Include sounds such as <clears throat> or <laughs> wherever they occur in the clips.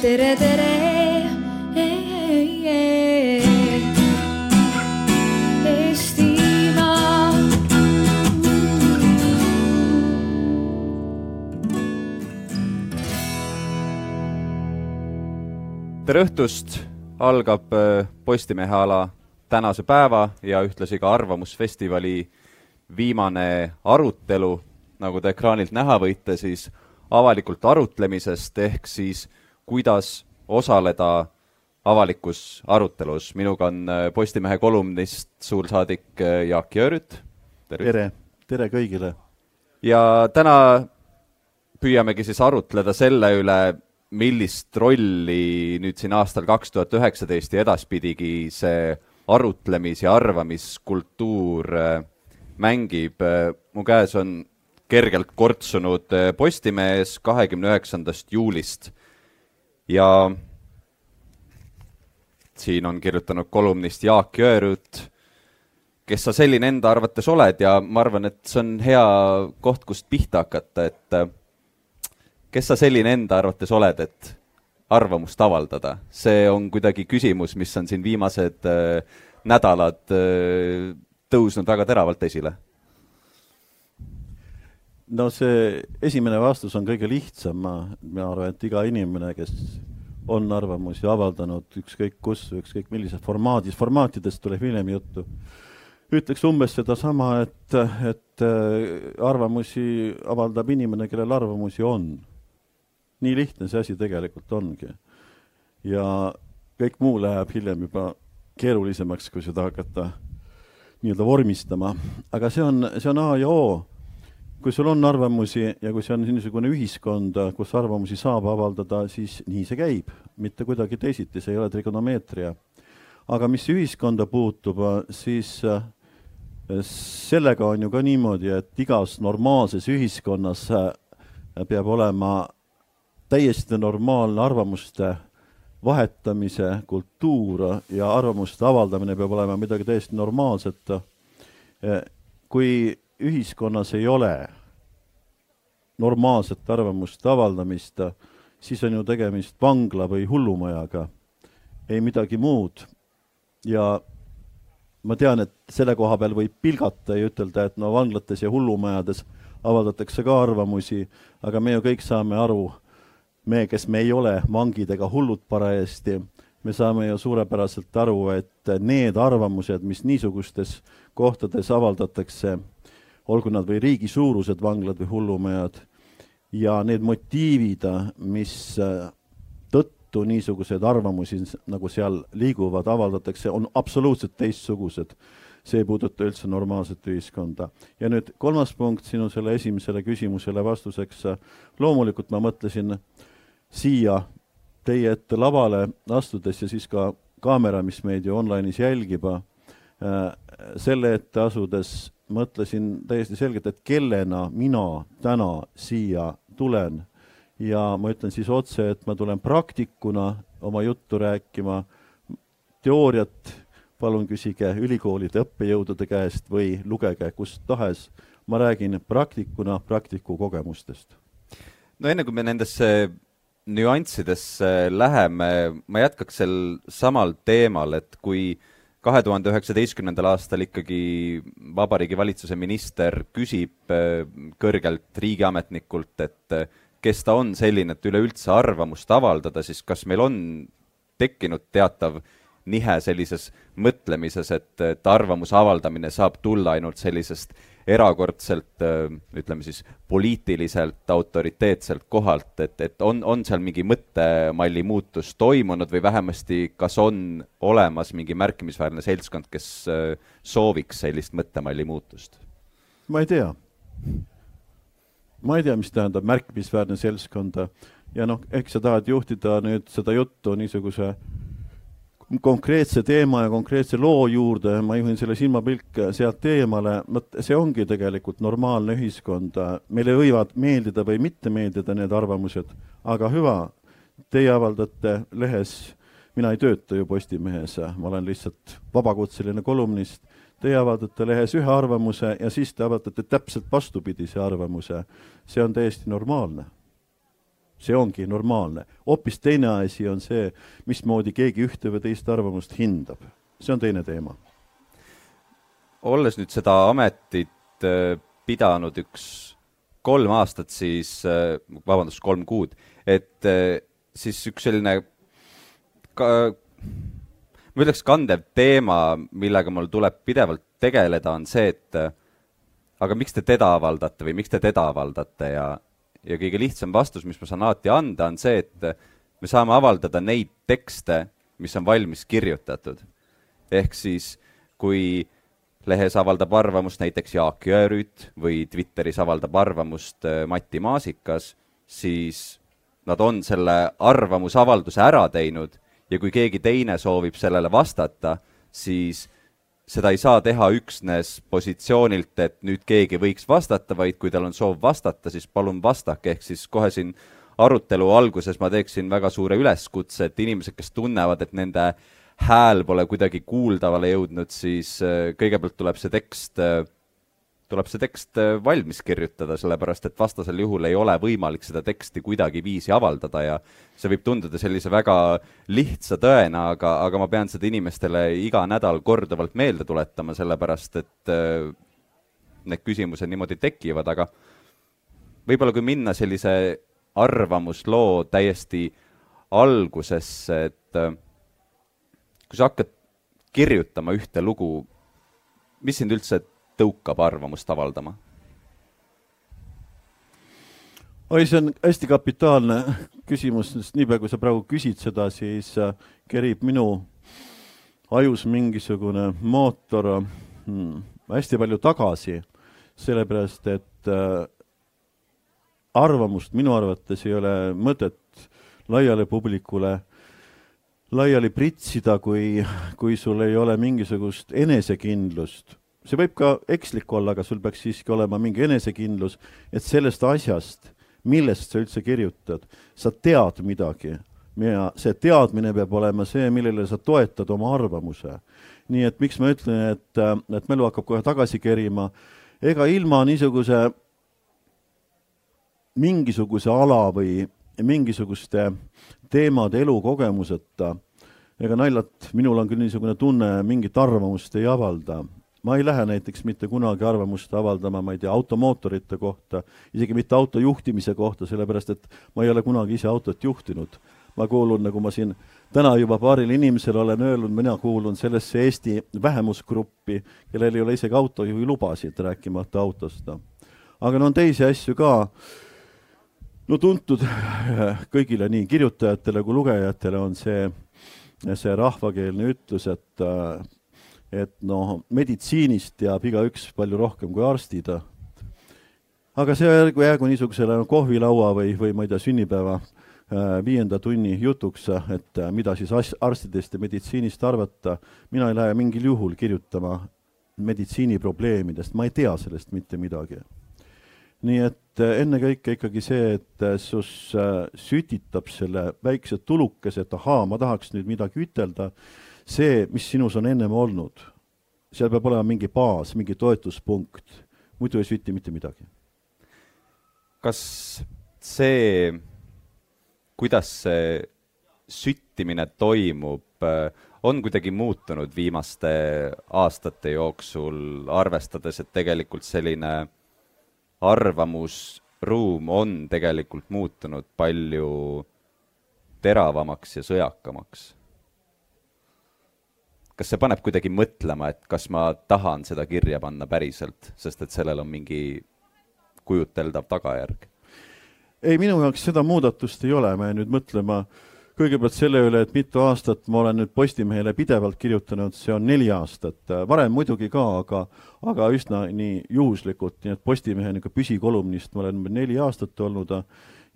tere, tere. Tere õhtust, algab äh, Postimehe ala tänase päeva ja ühtlasi ka Arvamusfestivali viimane arutelu, nagu te ekraanilt näha võite, siis avalikult arutlemisest, ehk siis kuidas osaleda avalikus arutelus. minuga on äh, Postimehe kolumnist suursaadik äh, Jaak Jörüt. tere, tere kõigile! ja täna püüamegi siis arutleda selle üle, millist rolli nüüd siin aastal kaks tuhat üheksateist ja edaspidigi see arutlemis- ja arvamiskultuur äh, mängib. mu käes on kergelt kortsunud Postimehes kahekümne üheksandast juulist ja siin on kirjutanud kolumnist Jaak Jõerüüt, kes sa selline enda arvates oled? Ja ma arvan, et see on hea koht, kust pihta hakata, et kes sa selline enda arvates oled, et arvamust avaldada? see on kuidagi küsimus, mis on siin viimased äh, nädalad äh, tõusnud väga teravalt esile no see esimene vastus on kõige lihtsam, ma, ma arvan, et iga inimene, kes on arvamusi avaldanud ükskõik kus, ükskõik millises formaadis, formaatidest tuleb hiljem juttu, ütleks umbes sedasama, et, et äh, arvamusi avaldab inimene, kellel arvamusi on. nii lihtne see asi tegelikult ongi. ja kõik muu läheb hiljem juba keerulisemaks, kui seda hakata nii-öelda vormistama, aga see on, see on A ja O kui sul on arvamusi ja kui see on niisugune ühiskond, kus arvamusi saab avaldada, siis nii see käib, mitte kuidagi teisiti, see ei ole trigonomeetria. aga mis ühiskonda puutub, siis äh, sellega on ju ka niimoodi, et igas normaalses ühiskonnas äh, peab olema täiesti normaalne arvamuste vahetamise kultuur ja arvamuste avaldamine peab olema midagi täiesti normaalset. Äh, kui ühiskonnas ei ole normaalset arvamuste avaldamist, siis on ju tegemist vangla või hullumajaga, ei midagi muud. ja ma tean, et selle koha peal võib pilgata ja ütelda, et no vanglates ja hullumajades avaldatakse ka arvamusi, aga me ju kõik saame aru, me, kes me ei ole vangid ega hullud parajasti, me saame ju suurepäraselt aru, et need arvamused, mis niisugustes kohtades avaldatakse, olgu nad või riigi suurused vanglad või hullumajad, ja need motiivid, mis äh, tõttu niisuguseid arvamusi nagu seal liiguvad, avaldatakse, on absoluutselt teistsugused. see ei puuduta üldse normaalset ühiskonda. ja nüüd kolmas punkt sinu selle esimesele küsimusele vastuseks. loomulikult ma mõtlesin siia teie ette lavale astudes ja siis ka kaamera, mis meid ju online'is jälgib, äh, selle ette asudes mõtlesin täiesti selgelt, et kellena mina täna siia tulen. Ja ma ütlen siis otse, et ma tulen praktikuna oma juttu rääkima, teooriat palun küsige ülikoolide õppejõudude käest või lugege kust tahes, ma räägin praktikuna praktiku kogemustest. no enne, kui me nendesse nüanssidesse läheme, ma jätkaks sel samal teemal, et kui kahe tuhande üheksateistkümnendal aastal ikkagi Vabariigi Valitsuse minister küsib äh, kõrgelt riigiametnikult, et äh, kes ta on selline, et üleüldse arvamust avaldada, siis kas meil on tekkinud teatav nihe sellises mõtlemises, et, et arvamuse avaldamine saab tulla ainult sellisest erakordselt ütleme siis poliitiliselt autoriteetselt kohalt, et, et on, on seal mingi mõttemalli muutus toimunud või vähemasti kas on olemas mingi märkimisväärne seltskond, kes sooviks sellist mõttemalli muutust? ma ei tea. ma ei tea, mis tähendab märkimisväärne seltskond ja noh, eks sa tahad juhtida nüüd seda juttu niisuguse äh, konkreetse teema ja konkreetse loo juurde, ma juhin selle silmapilk sealt eemale, vot see ongi tegelikult normaalne ühiskond. meile võivad meeldida või mitte meeldida need arvamused, aga hüva, teie avaldate lehes, mina ei tööta ju Postimehes, ma olen lihtsalt vabakutseline kolumnist, teie avaldate lehes ühe arvamuse ja siis te avaldate täpselt vastupidise arvamuse. see on täiesti normaalne. See ongi normaalne. hoopis teine asi on see, mismoodi keegi ühte või teist arvamust hindab. see on teine teema. olles nüüd seda ametit äh, pidanud üks kolm aastat, siis, äh, vabandust, kolm kuud, et äh, siis üks selline ka, ma ütleks, kandev teema, millega mul tuleb pidevalt tegeleda, on see, et aga miks te teda avaldate või miks te teda avaldate ja, ja kõige lihtsam vastus, mis ma saan alati anda, on see, et me saame avaldada neid tekste, mis on valmis kirjutatud. ehk siis, kui lehes avaldab arvamust näiteks Jaak Jõerüüt või Twitteris avaldab arvamust äh, Mati Maasikas, siis nad on selle arvamusavalduse ära teinud ja kui keegi teine soovib sellele vastata, siis seda ei saa teha üksnes positsioonilt, et nüüd keegi võiks vastata, vaid kui tal on soov vastata, siis palun vastake, ehk siis kohe siin arutelu alguses ma teeksin väga suure üleskutse, et inimesed, kes tunnevad, et nende hääl pole kuidagi kuuldavale jõudnud, siis äh, kõigepealt tuleb see tekst äh, tuleb see tekst äh, valmis kirjutada, sellepärast et vastasel juhul ei ole võimalik seda teksti kuidagiviisi avaldada ja see võib tunduda sellise väga lihtsa tõena, aga, aga ma pean seda inimestele iga nädal korduvalt meelde tuletama, sellepärast et äh, need küsimused niimoodi tekivad, aga võib-olla kui minna sellise arvamusloo täiesti algusesse, et äh, kui sa hakkad kirjutama ühte lugu, mis sind üldse tõukab arvamust avaldama? oi, see on hästi kapitaalne küsimus, sest niipea, kui sa praegu küsid seda, siis äh, kerib minu ajus mingisugune mootor hmm, hästi palju tagasi, sellepärast et äh, arvamust minu arvates ei ole mõtet laiale publikule laiali pritsida, kui, kui sul ei ole mingisugust enesekindlust see võib ka ekslik olla, aga sul peaks siiski olema mingi enesekindlus, et sellest asjast, millest sa üldse kirjutad, sa tead midagi. Ja see teadmine peab olema see, millele sa toetad oma arvamuse. nii et miks ma ütlen, et, et mälu hakkab kohe tagasi kerima, ega ilma niisuguse mingisuguse ala või mingisuguste teemade elukogemuseta, ega naljalt, minul on küll niisugune tunne, mingit arvamust ei avalda ma ei lähe näiteks mitte kunagi arvamust avaldama, ma ei tea, automootorite kohta, isegi mitte auto juhtimise kohta, sellepärast et ma ei ole kunagi ise autot juhtinud. ma kuulun, nagu ma siin täna juba paarile inimesele olen öelnud, mina kuulun sellesse Eesti vähemusgruppi, kellel ei ole isegi autojuhi lubasid, rääkimata autost. aga no on teisi asju ka, no tuntud kõigile, nii kirjutajatele kui lugejatele on see, see rahvakeelne ütlus, et äh, et noh, meditsiinist teab igaüks palju rohkem kui arstid. aga see jäägu, jäägu niisugusele kohvilaua või, või ma ei tea, sünnipäeva äh, viienda tunni jutuks, et äh, mida siis arstidest ja meditsiinist arvata. mina ei lähe mingil juhul kirjutama meditsiiniprobleemidest, ma ei tea sellest mitte midagi. nii et äh, ennekõike ikkagi see, et sus sütitab selle väikse tulukese, et ahaa, ma tahaks nüüd midagi ütelda see, mis sinus on ennem olnud, seal peab olema mingi baas, mingi toetuspunkt, muidu ei süti mitte midagi. kas see, kuidas see süttimine toimub, on kuidagi muutunud viimaste aastate jooksul, arvestades, et tegelikult selline arvamusruum on tegelikult muutunud palju teravamaks ja sõjakamaks kas see paneb kuidagi mõtlema, et kas ma tahan seda kirja panna päriselt, sest et sellel on mingi kujuteldav tagajärg? ei, minu jaoks seda muudatust ei ole, ma jään nüüd mõtlema kõigepealt selle üle, et mitu aastat ma olen nüüd Postimehele pidevalt kirjutanud, see on neli aastat, varem muidugi ka, aga aga üsna nii juhuslikult, nii et Postimehe niisugune püsikolumnist ma olen neli aastat olnud.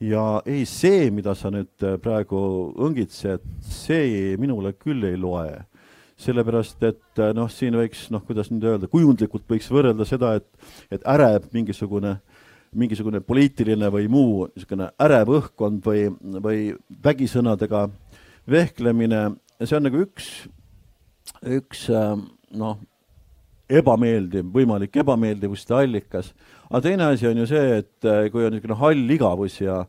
Ja ei, see, mida sa nüüd praegu õngitsed, see minule küll ei loe sellepärast et äh, noh, siin võiks noh, kuidas nüüd öelda, kujundlikult võiks võrrelda seda, et, et ärev mingisugune, mingisugune poliitiline või muu niisugune ärev õhkkond või, või vägisõnadega vehklemine, see on nagu üks, üks äh, noh, ebameeldiv, võimalik ebameeldivuste allikas. aga teine asi on ju see, et äh, kui on niisugune hall igavus ja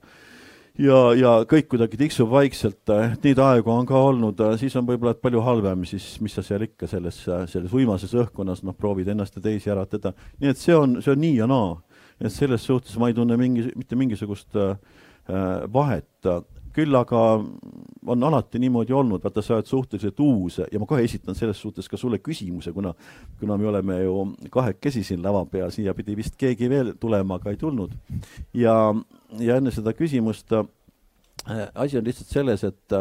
ja, ja kõik kuidagi tiksub vaikselt, et neid aegu on ka olnud, siis on võib-olla palju halvem, siis mis sa seal ikka selles, selles uimases õhkkonnas, noh, proovid ennast ja teisi äratada. nii et see on, see on nii ja naa. et selles suhtes ma ei tunne mingi, mitte mingisugust äh, vahet küll aga on alati niimoodi olnud, vaata, sa oled suhteliselt uus ja ma kohe esitan selles suhtes ka sulle küsimuse, kuna, kuna me oleme ju kahekesi siin lava peal, siia pidi vist keegi veel tulema, aga ei tulnud. ja, ja enne seda küsimust äh, asi on lihtsalt selles, et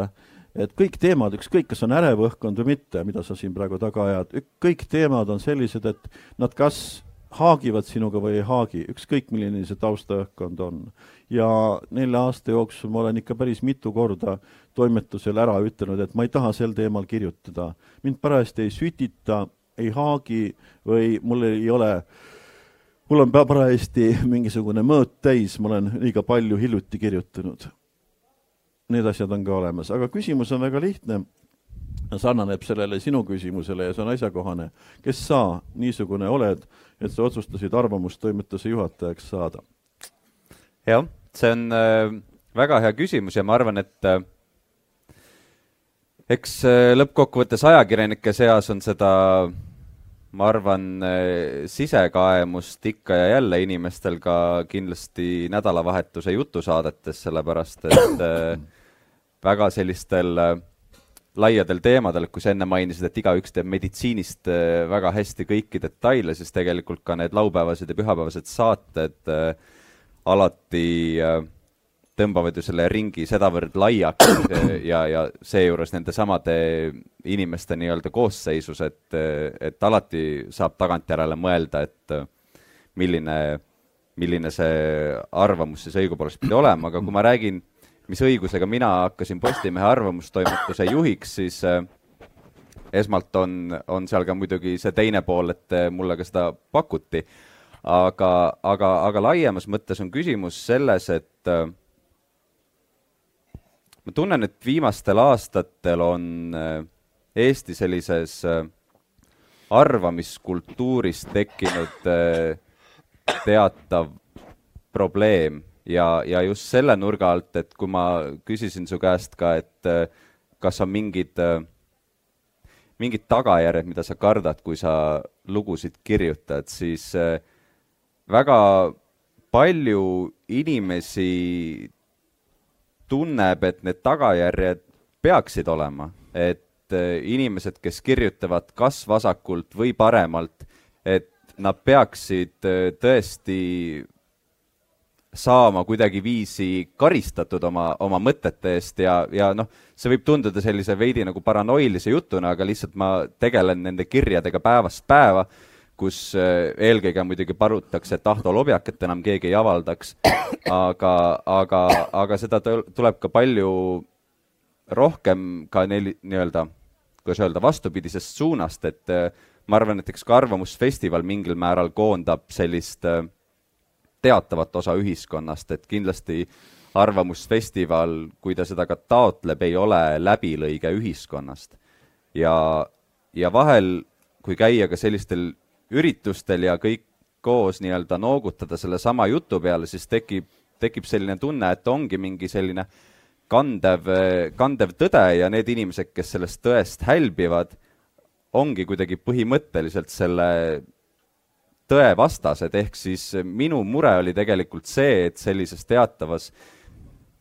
et kõik teemad, ükskõik, kas on ärev õhkkond või mitte, mida sa siin praegu taga ajad, kõik teemad on sellised, et nad kas haagivad sinuga või ei haagi, ükskõik milline see taustaõhkkond on ja nelja aasta jooksul ma olen ikka päris mitu korda toimetusel ära ütelnud, et ma ei taha sel teemal kirjutada. mind parajasti ei sütita, ei haagi või mul ei ole, mul on parajasti mingisugune mõõt täis, ma olen liiga palju hiljuti kirjutanud. Need asjad on ka olemas, aga küsimus on väga lihtne sarnaneb sellele sinu küsimusele ja see on asjakohane. kes sa niisugune oled, et sa otsustasid arvamustoimetuse juhatajaks saada? Jah, see on äh, väga hea küsimus ja ma arvan, et äh, eks äh, lõppkokkuvõttes ajakirjanike seas on seda, ma arvan äh,, sisekaemust ikka ja jälle inimestel ka kindlasti nädalavahetuse jutusaadetes, sellepärast et äh, väga sellistel äh, laiadel teemadel, kui sa enne mainisid, et igaüks teeb meditsiinist äh, väga hästi kõiki detaile, siis tegelikult ka need laupäevased ja pühapäevased saated äh, alati äh, tõmbavad ju selle ringi sedavõrd laiaks <clears throat> ja, ja seejuures nende samade inimeste nii-öelda koosseisus, et, et alati saab tagantjärele mõelda, et äh, milline, milline see arvamus siis õigupoolest pidi olema, aga kui ma räägin, mis õigusega mina hakkasin Postimehe arvamustoimetuse juhiks, siis äh, esmalt on, on seal ka muidugi see teine pool, et mulle ka seda pakuti aga, aga, aga laiemas mõttes on küsimus selles, et äh, ma tunnen, et viimastel aastatel on äh, Eesti sellises äh, arvamiskultuuris tekkinud teatav probleem. Ja, ja just selle nurga alt, et kui ma küsisin su käest ka, et kas on mingid mingid tagajärjed, mida sa kardad, kui sa lugusid kirjutad, siis äh, väga palju inimesi tunneb, et need tagajärjed peaksid olema, et äh, inimesed, kes kirjutavad kas vasakult või paremalt, et nad peaksid äh, tõesti saama kuidagiviisi karistatud oma, oma mõtete eest ja, ja noh, see võib tunduda sellise veidi nagu paranoilise jutuna, aga lihtsalt ma tegelen nende kirjadega päevast päeva kus äh, eelkõige muidugi palutakse, et Ahto Lobjakat enam keegi ei avaldaks, aga, aga, aga seda tuleb ka palju rohkem ka neil nii-öelda, kuidas öelda, vastupidisest suunast, et äh, ma arvan, et eks ka Arvamusfestival mingil määral koondab sellist äh, teatavat osa ühiskonnast, et kindlasti Arvamusfestival, kui ta seda ka taotleb, ei ole läbilõige ühiskonnast. ja, ja vahel, kui käia ka sellistel üritustel ja kõik koos nii-öelda noogutada sellesama jutu peale, siis tekib, tekib selline tunne, et ongi mingi selline kandev, kandev tõde ja need inimesed, kes sellest tõest hälbivad, ongi kuidagi põhimõtteliselt selle tõe vastased, ehk siis minu mure oli tegelikult see, et sellises teatavas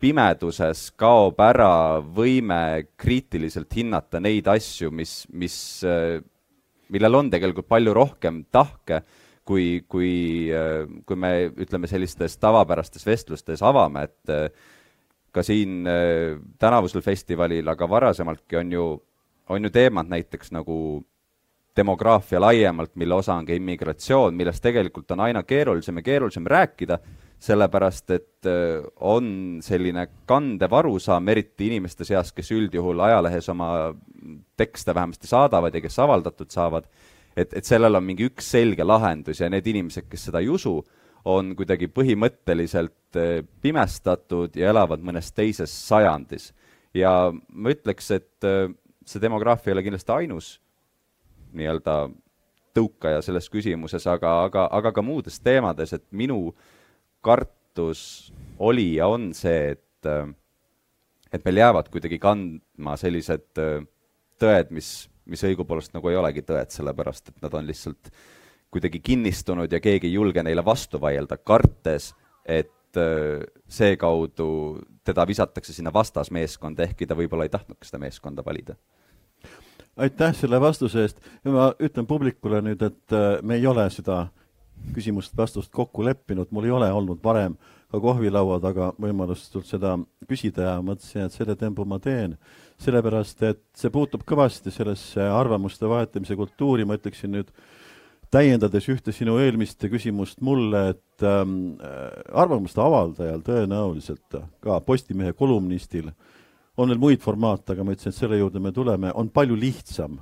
pimeduses kaob ära võime kriitiliselt hinnata neid asju, mis, mis millel on tegelikult palju rohkem tahke, kui, kui, kui me ütleme, sellistes tavapärastes vestlustes avame, et äh, ka siin äh, tänavusel festivalil, aga varasemaltki on ju, on ju teemad näiteks nagu demograafia laiemalt, mille osa on ka immigratsioon, millest tegelikult on aina keerulisem ja keerulisem rääkida, sellepärast et äh, on selline kandev arusaam, eriti inimeste seas, kes üldjuhul ajalehes oma tekste vähemasti saadavad ja kes avaldatud saavad, et, et sellel on mingi üks selge lahendus ja need inimesed, kes seda ei usu, on kuidagi põhimõtteliselt äh, pimestatud ja elavad mõnes teises sajandis. ja ma ütleks, et äh, see demograafia ei ole kindlasti ainus nii-öelda tõukaja selles küsimuses, aga, aga, aga ka muudes teemades, et minu kartus oli ja on see, et et meil jäävad kuidagi kandma sellised tõed, mis, mis õigupoolest nagu ei olegi tõed, sellepärast et nad on lihtsalt kuidagi kinnistunud ja keegi ei julge neile vastu vaielda, kartes, et seekaudu teda visatakse sinna vastasmeeskonda, ehkki ta võib-olla ei tahtnudki seda meeskonda valida. Aitäh selle vastuse eest! Ja ma ütlen publikule nüüd, et me ei ole seda küsimust-vastust kokku leppinud, mul ei ole olnud varem ka kohvilaua taga võimalust sult seda küsida ja mõtlesin, et selle tembu ma teen. sellepärast, et see puutub kõvasti sellesse arvamuste vahetamise kultuuri, ma ütleksin nüüd, täiendades ühte sinu eelmist küsimust mulle, et ähm, arvamuste avaldajal tõenäoliselt ka Postimehe kolumnistil on veel muid formaate, aga ma ütlesin, et selle juurde me tuleme, on palju lihtsam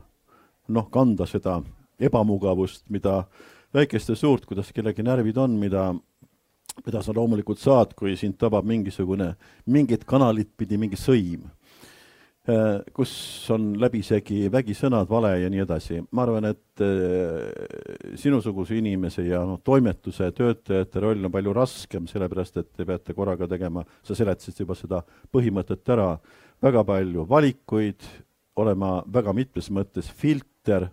noh, kanda seda ebamugavust, mida väikest ja suurt, kuidas kellegi närvid on, mida, mida sa loomulikult saad, kui sind tabab mingisugune, mingit kanalit pidi mingi sõim, äh, kus on läbisegi vägisõnad, vale ja nii edasi. ma arvan, et äh, sinusuguse inimese ja noh, toimetuse töötajate roll on palju raskem, sellepärast et te peate korraga tegema, sa seletasid juba seda põhimõtet ära, väga palju valikuid, olema väga mitmes mõttes filter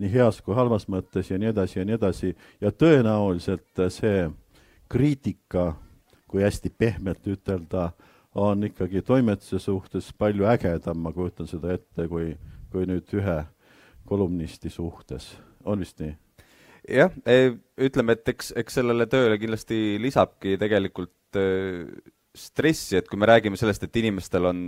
nii heas kui halvas mõttes ja nii edasi ja nii edasi ja tõenäoliselt see kriitika, kui hästi pehmelt ütelda, on ikkagi toimetuse suhtes palju ägedam, ma kujutan seda ette, kui, kui nüüd ühe kolumnisti suhtes, on vist nii? jah, e, ütleme, et eks, eks sellele tööle kindlasti lisabki tegelikult e, stressi, et kui me räägime sellest, et inimestel on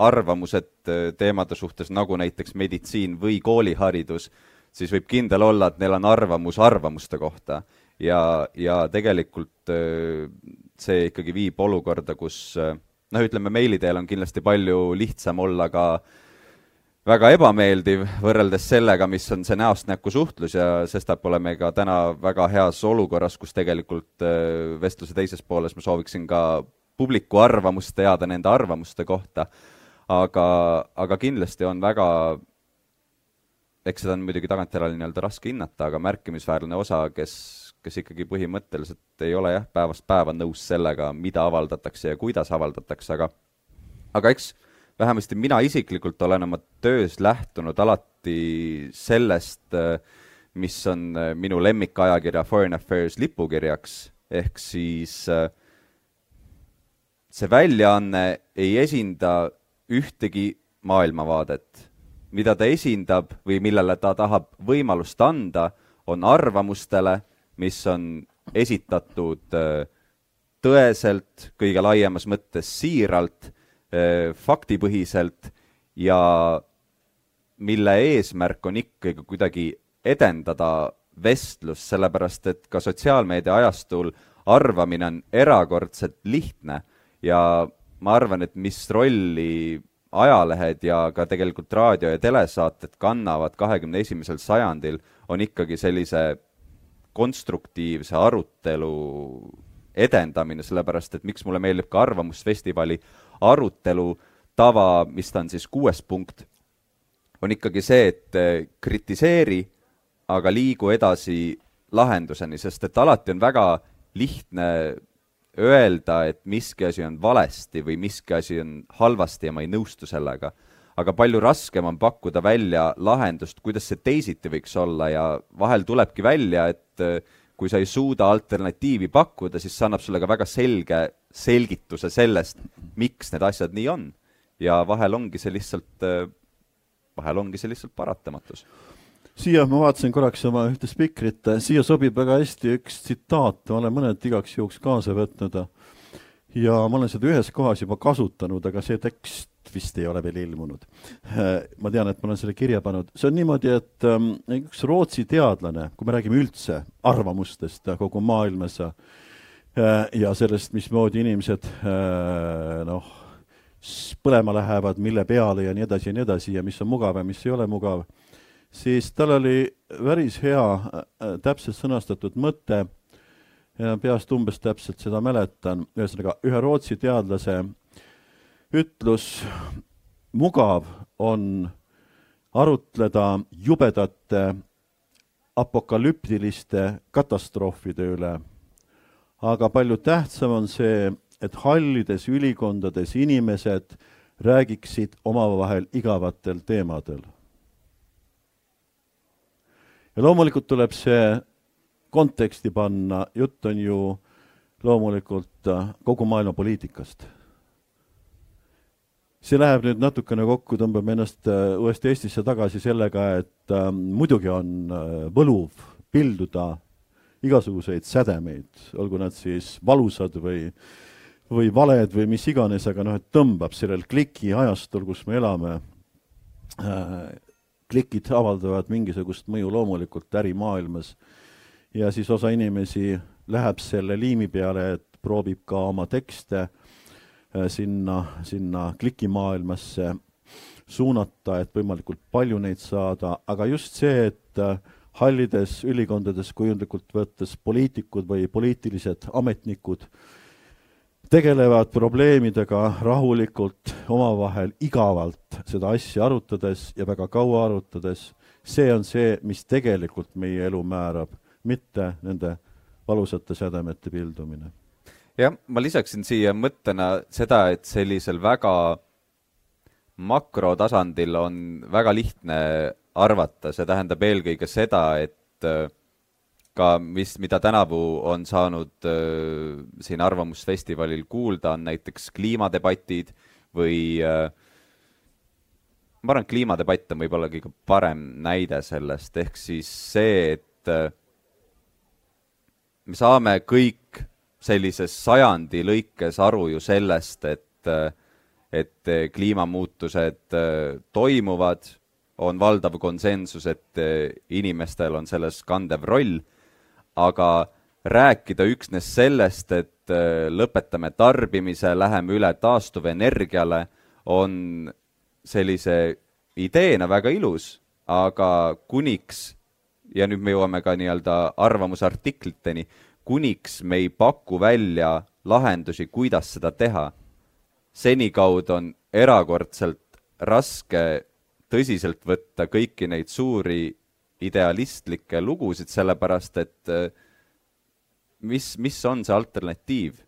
arvamused e, teemade suhtes, nagu näiteks meditsiin või kooliharidus, siis võib kindel olla, et neil on arvamus arvamuste kohta. ja, ja tegelikult see ikkagi viib olukorda, kus noh, ütleme meili teel on kindlasti palju lihtsam olla ka väga ebameeldiv võrreldes sellega, mis on see näost näkku suhtlus ja sestap oleme ka täna väga heas olukorras, kus tegelikult vestluse teises pooles ma sooviksin ka publiku arvamust teada nende arvamuste kohta, aga, aga kindlasti on väga eks seda on muidugi tagantjärele nii-öelda raske hinnata, aga märkimisväärne osa, kes, kes ikkagi põhimõtteliselt ei ole jah, päevast päeva nõus sellega, mida avaldatakse ja kuidas avaldatakse, aga aga eks vähemasti mina isiklikult olen oma töös lähtunud alati sellest, mis on minu lemmikajakirja Foreign Affairs lipukirjaks, ehk siis see väljaanne ei esinda ühtegi maailmavaadet mida ta esindab või millele ta tahab võimalust anda, on arvamustele, mis on esitatud äh, tõeselt, kõige laiemas mõttes siiralt, äh, faktipõhiselt ja mille eesmärk on ikkagi kuidagi edendada vestlust, sellepärast et ka sotsiaalmeedia ajastul arvamine on erakordselt lihtne ja ma arvan, et mis rolli ajalehed ja ka tegelikult raadio- ja telesaated kannavad kahekümne esimesel sajandil, on ikkagi sellise konstruktiivse arutelu edendamine, sellepärast et miks mulle meeldib ka Arvamusfestivali arutelu tava, mis ta on siis kuues punkt, on ikkagi see, et eh, kritiseeri, aga liigu edasi lahenduseni, sest et alati on väga lihtne öelda, et miski asi on valesti või miski asi on halvasti ja ma ei nõustu sellega, aga palju raskem on pakkuda välja lahendust, kuidas see teisiti võiks olla ja vahel tulebki välja, et äh, kui sa ei suuda alternatiivi pakkuda, siis see annab sulle ka väga selge selgituse sellest, miks need asjad nii on. ja vahel ongi see lihtsalt, äh, vahel ongi see lihtsalt paratamatus siia ma vaatasin korraks oma ühte spikrit, siia sobib väga hästi üks tsitaat, ma olen mõned igaks juhuks kaasa võtnud. Ja ma olen seda ühes kohas juba kasutanud, aga see tekst vist ei ole veel ilmunud. ma tean, et ma olen selle kirja pannud, see on niimoodi, et um, üks Rootsi teadlane, kui me räägime üldse arvamustest kogu maailmas uh, ja sellest, mismoodi inimesed uh, noh, põlema lähevad, mille peale ja nii edasi ja nii edasi ja mis on mugav ja mis ei ole mugav siis tal oli päris hea äh, täpselt sõnastatud mõte, peast umbes täpselt seda mäletan, ühesõnaga ühe Rootsi teadlase ütlus, mugav on arutleda jubedate apokalüptiliste katastroofide üle, aga palju tähtsam on see et hallides ülikondades inimesed räägiksid omavahel igavatel teemadel. Ja loomulikult tuleb see konteksti panna, jutt on ju loomulikult äh, kogu maailma poliitikast. see läheb nüüd natukene kokku, tõmbame ennast äh, uuesti Eestisse tagasi sellega, et äh, muidugi on äh, võluv pilduda igasuguseid sädemeid, olgu nad siis valusad või, või valed või mis iganes, aga noh, et tõmbab sellel kliki ajastul, kus me elame äh,, klikid avaldavad mingisugust mõju loomulikult ärimaailmas. Ja siis osa inimesi läheb selle liimi peale, et proovib ka oma tekste äh, sinna, sinna klikimaailmasse suunata, et võimalikult palju neid saada, aga just see, et äh, hallides ülikondades kujundlikult võttes poliitikud või poliitilised ametnikud tegelevad probleemidega rahulikult, omavahel igavalt seda asja arutades ja väga kaua arutades, see on see, mis tegelikult meie elu määrab, mitte nende valusate sädemete pildumine. jah, ma lisaksin siia mõttena seda, et sellisel väga makrotasandil on väga lihtne arvata, see tähendab eelkõige seda, et äh, ka mis, mida tänavu on saanud äh, siin Arvamusfestivalil kuulda, on näiteks kliimadebatid või äh, ma arvan, et kliimadebatt on võib-olla kõige parem näide sellest, ehk siis see, et äh, me saame kõik sellises sajandi lõikes aru ju sellest, et, äh, et kliimamuutused äh, toimuvad. On valdav konsensus, et eh, inimestel on selles kandev roll, aga rääkida üksnes sellest, et eh, lõpetame tarbimise, läheme üle taastuvenergiale, on sellise ideena väga ilus, aga kuniks, ja nüüd me jõuame ka nii-öelda arvamusartikliteni, kuniks me ei paku välja lahendusi, kuidas seda teha, senikaudu on erakordselt raske tõsiselt võtta kõiki neid suuri idealistlikke lugusid, sellepärast et äh, mis, mis on see alternatiiv?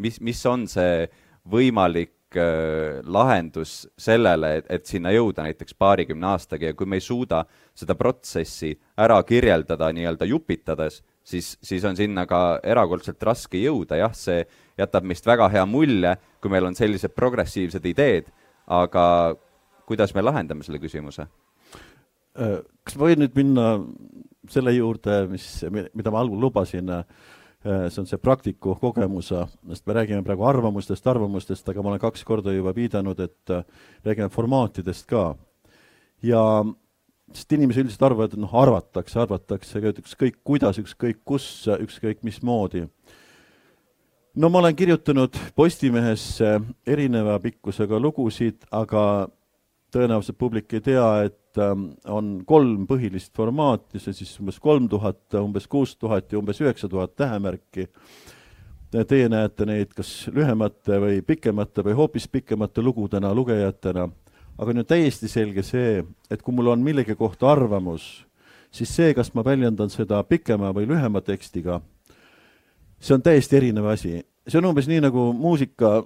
mis, mis on see võimalik äh, lahendus sellele, et, et sinna jõuda näiteks paarikümne aastaga ja kui me ei suuda seda protsessi ära kirjeldada nii-öelda jupitades, siis, siis on sinna ka erakordselt raske jõuda, jah, see jätab meist väga hea mulje, kui meil on sellised progressiivsed ideed, aga kuidas me lahendame selle küsimuse? Äh, kas ma võin nüüd minna selle juurde, mis, mida ma algul lubasin, äh, see on see praktiku kogemus, sest me räägime praegu arvamustest, arvamustest, aga ma olen kaks korda juba viidanud, et äh, räägime formaatidest ka. ja sest inimesed üldiselt arvavad, et noh, arvatakse, arvatakse, ükskõik kuidas, ükskõik kus, ükskõik mismoodi. no ma olen kirjutanud Postimehesse erineva pikkusega lugusid, aga tõenäoliselt publik ei tea, et ähm, on kolm põhilist formaati, see siis umbes kolm tuhat, umbes kuus tuhat ja umbes üheksa tuhat tähemärki. Teie näete neid kas lühemate või pikemate või hoopis pikemate lugudena lugejatena, aga ju täiesti selge see, et kui mul on millegi kohta arvamus, siis see, kas ma väljendan seda pikema või lühema tekstiga, see on täiesti erinev asi see on umbes nii nagu muusika,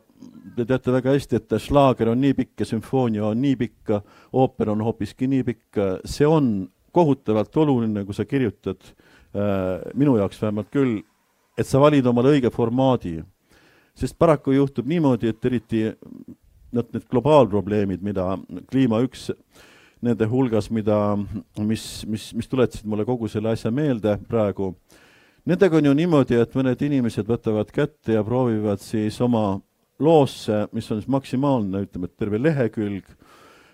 te teate väga hästi, et šlaager on nii pikk ja sümfoonia on nii pikk, ooper on hoopiski nii pikk, see on kohutavalt oluline, kui sa kirjutad äh,, minu jaoks vähemalt küll, et sa valid omale õige formaadi. sest paraku juhtub niimoodi, et eriti noh, need globaalprobleemid, mida kliima üks nende hulgas, mida, mis, mis, mis tuletasid mulle kogu selle asja meelde praegu äh,, Nendega on ju niimoodi, et mõned inimesed võtavad kätte ja proovivad siis oma loosse, mis on siis maksimaalne, ütleme, et terve lehekülg,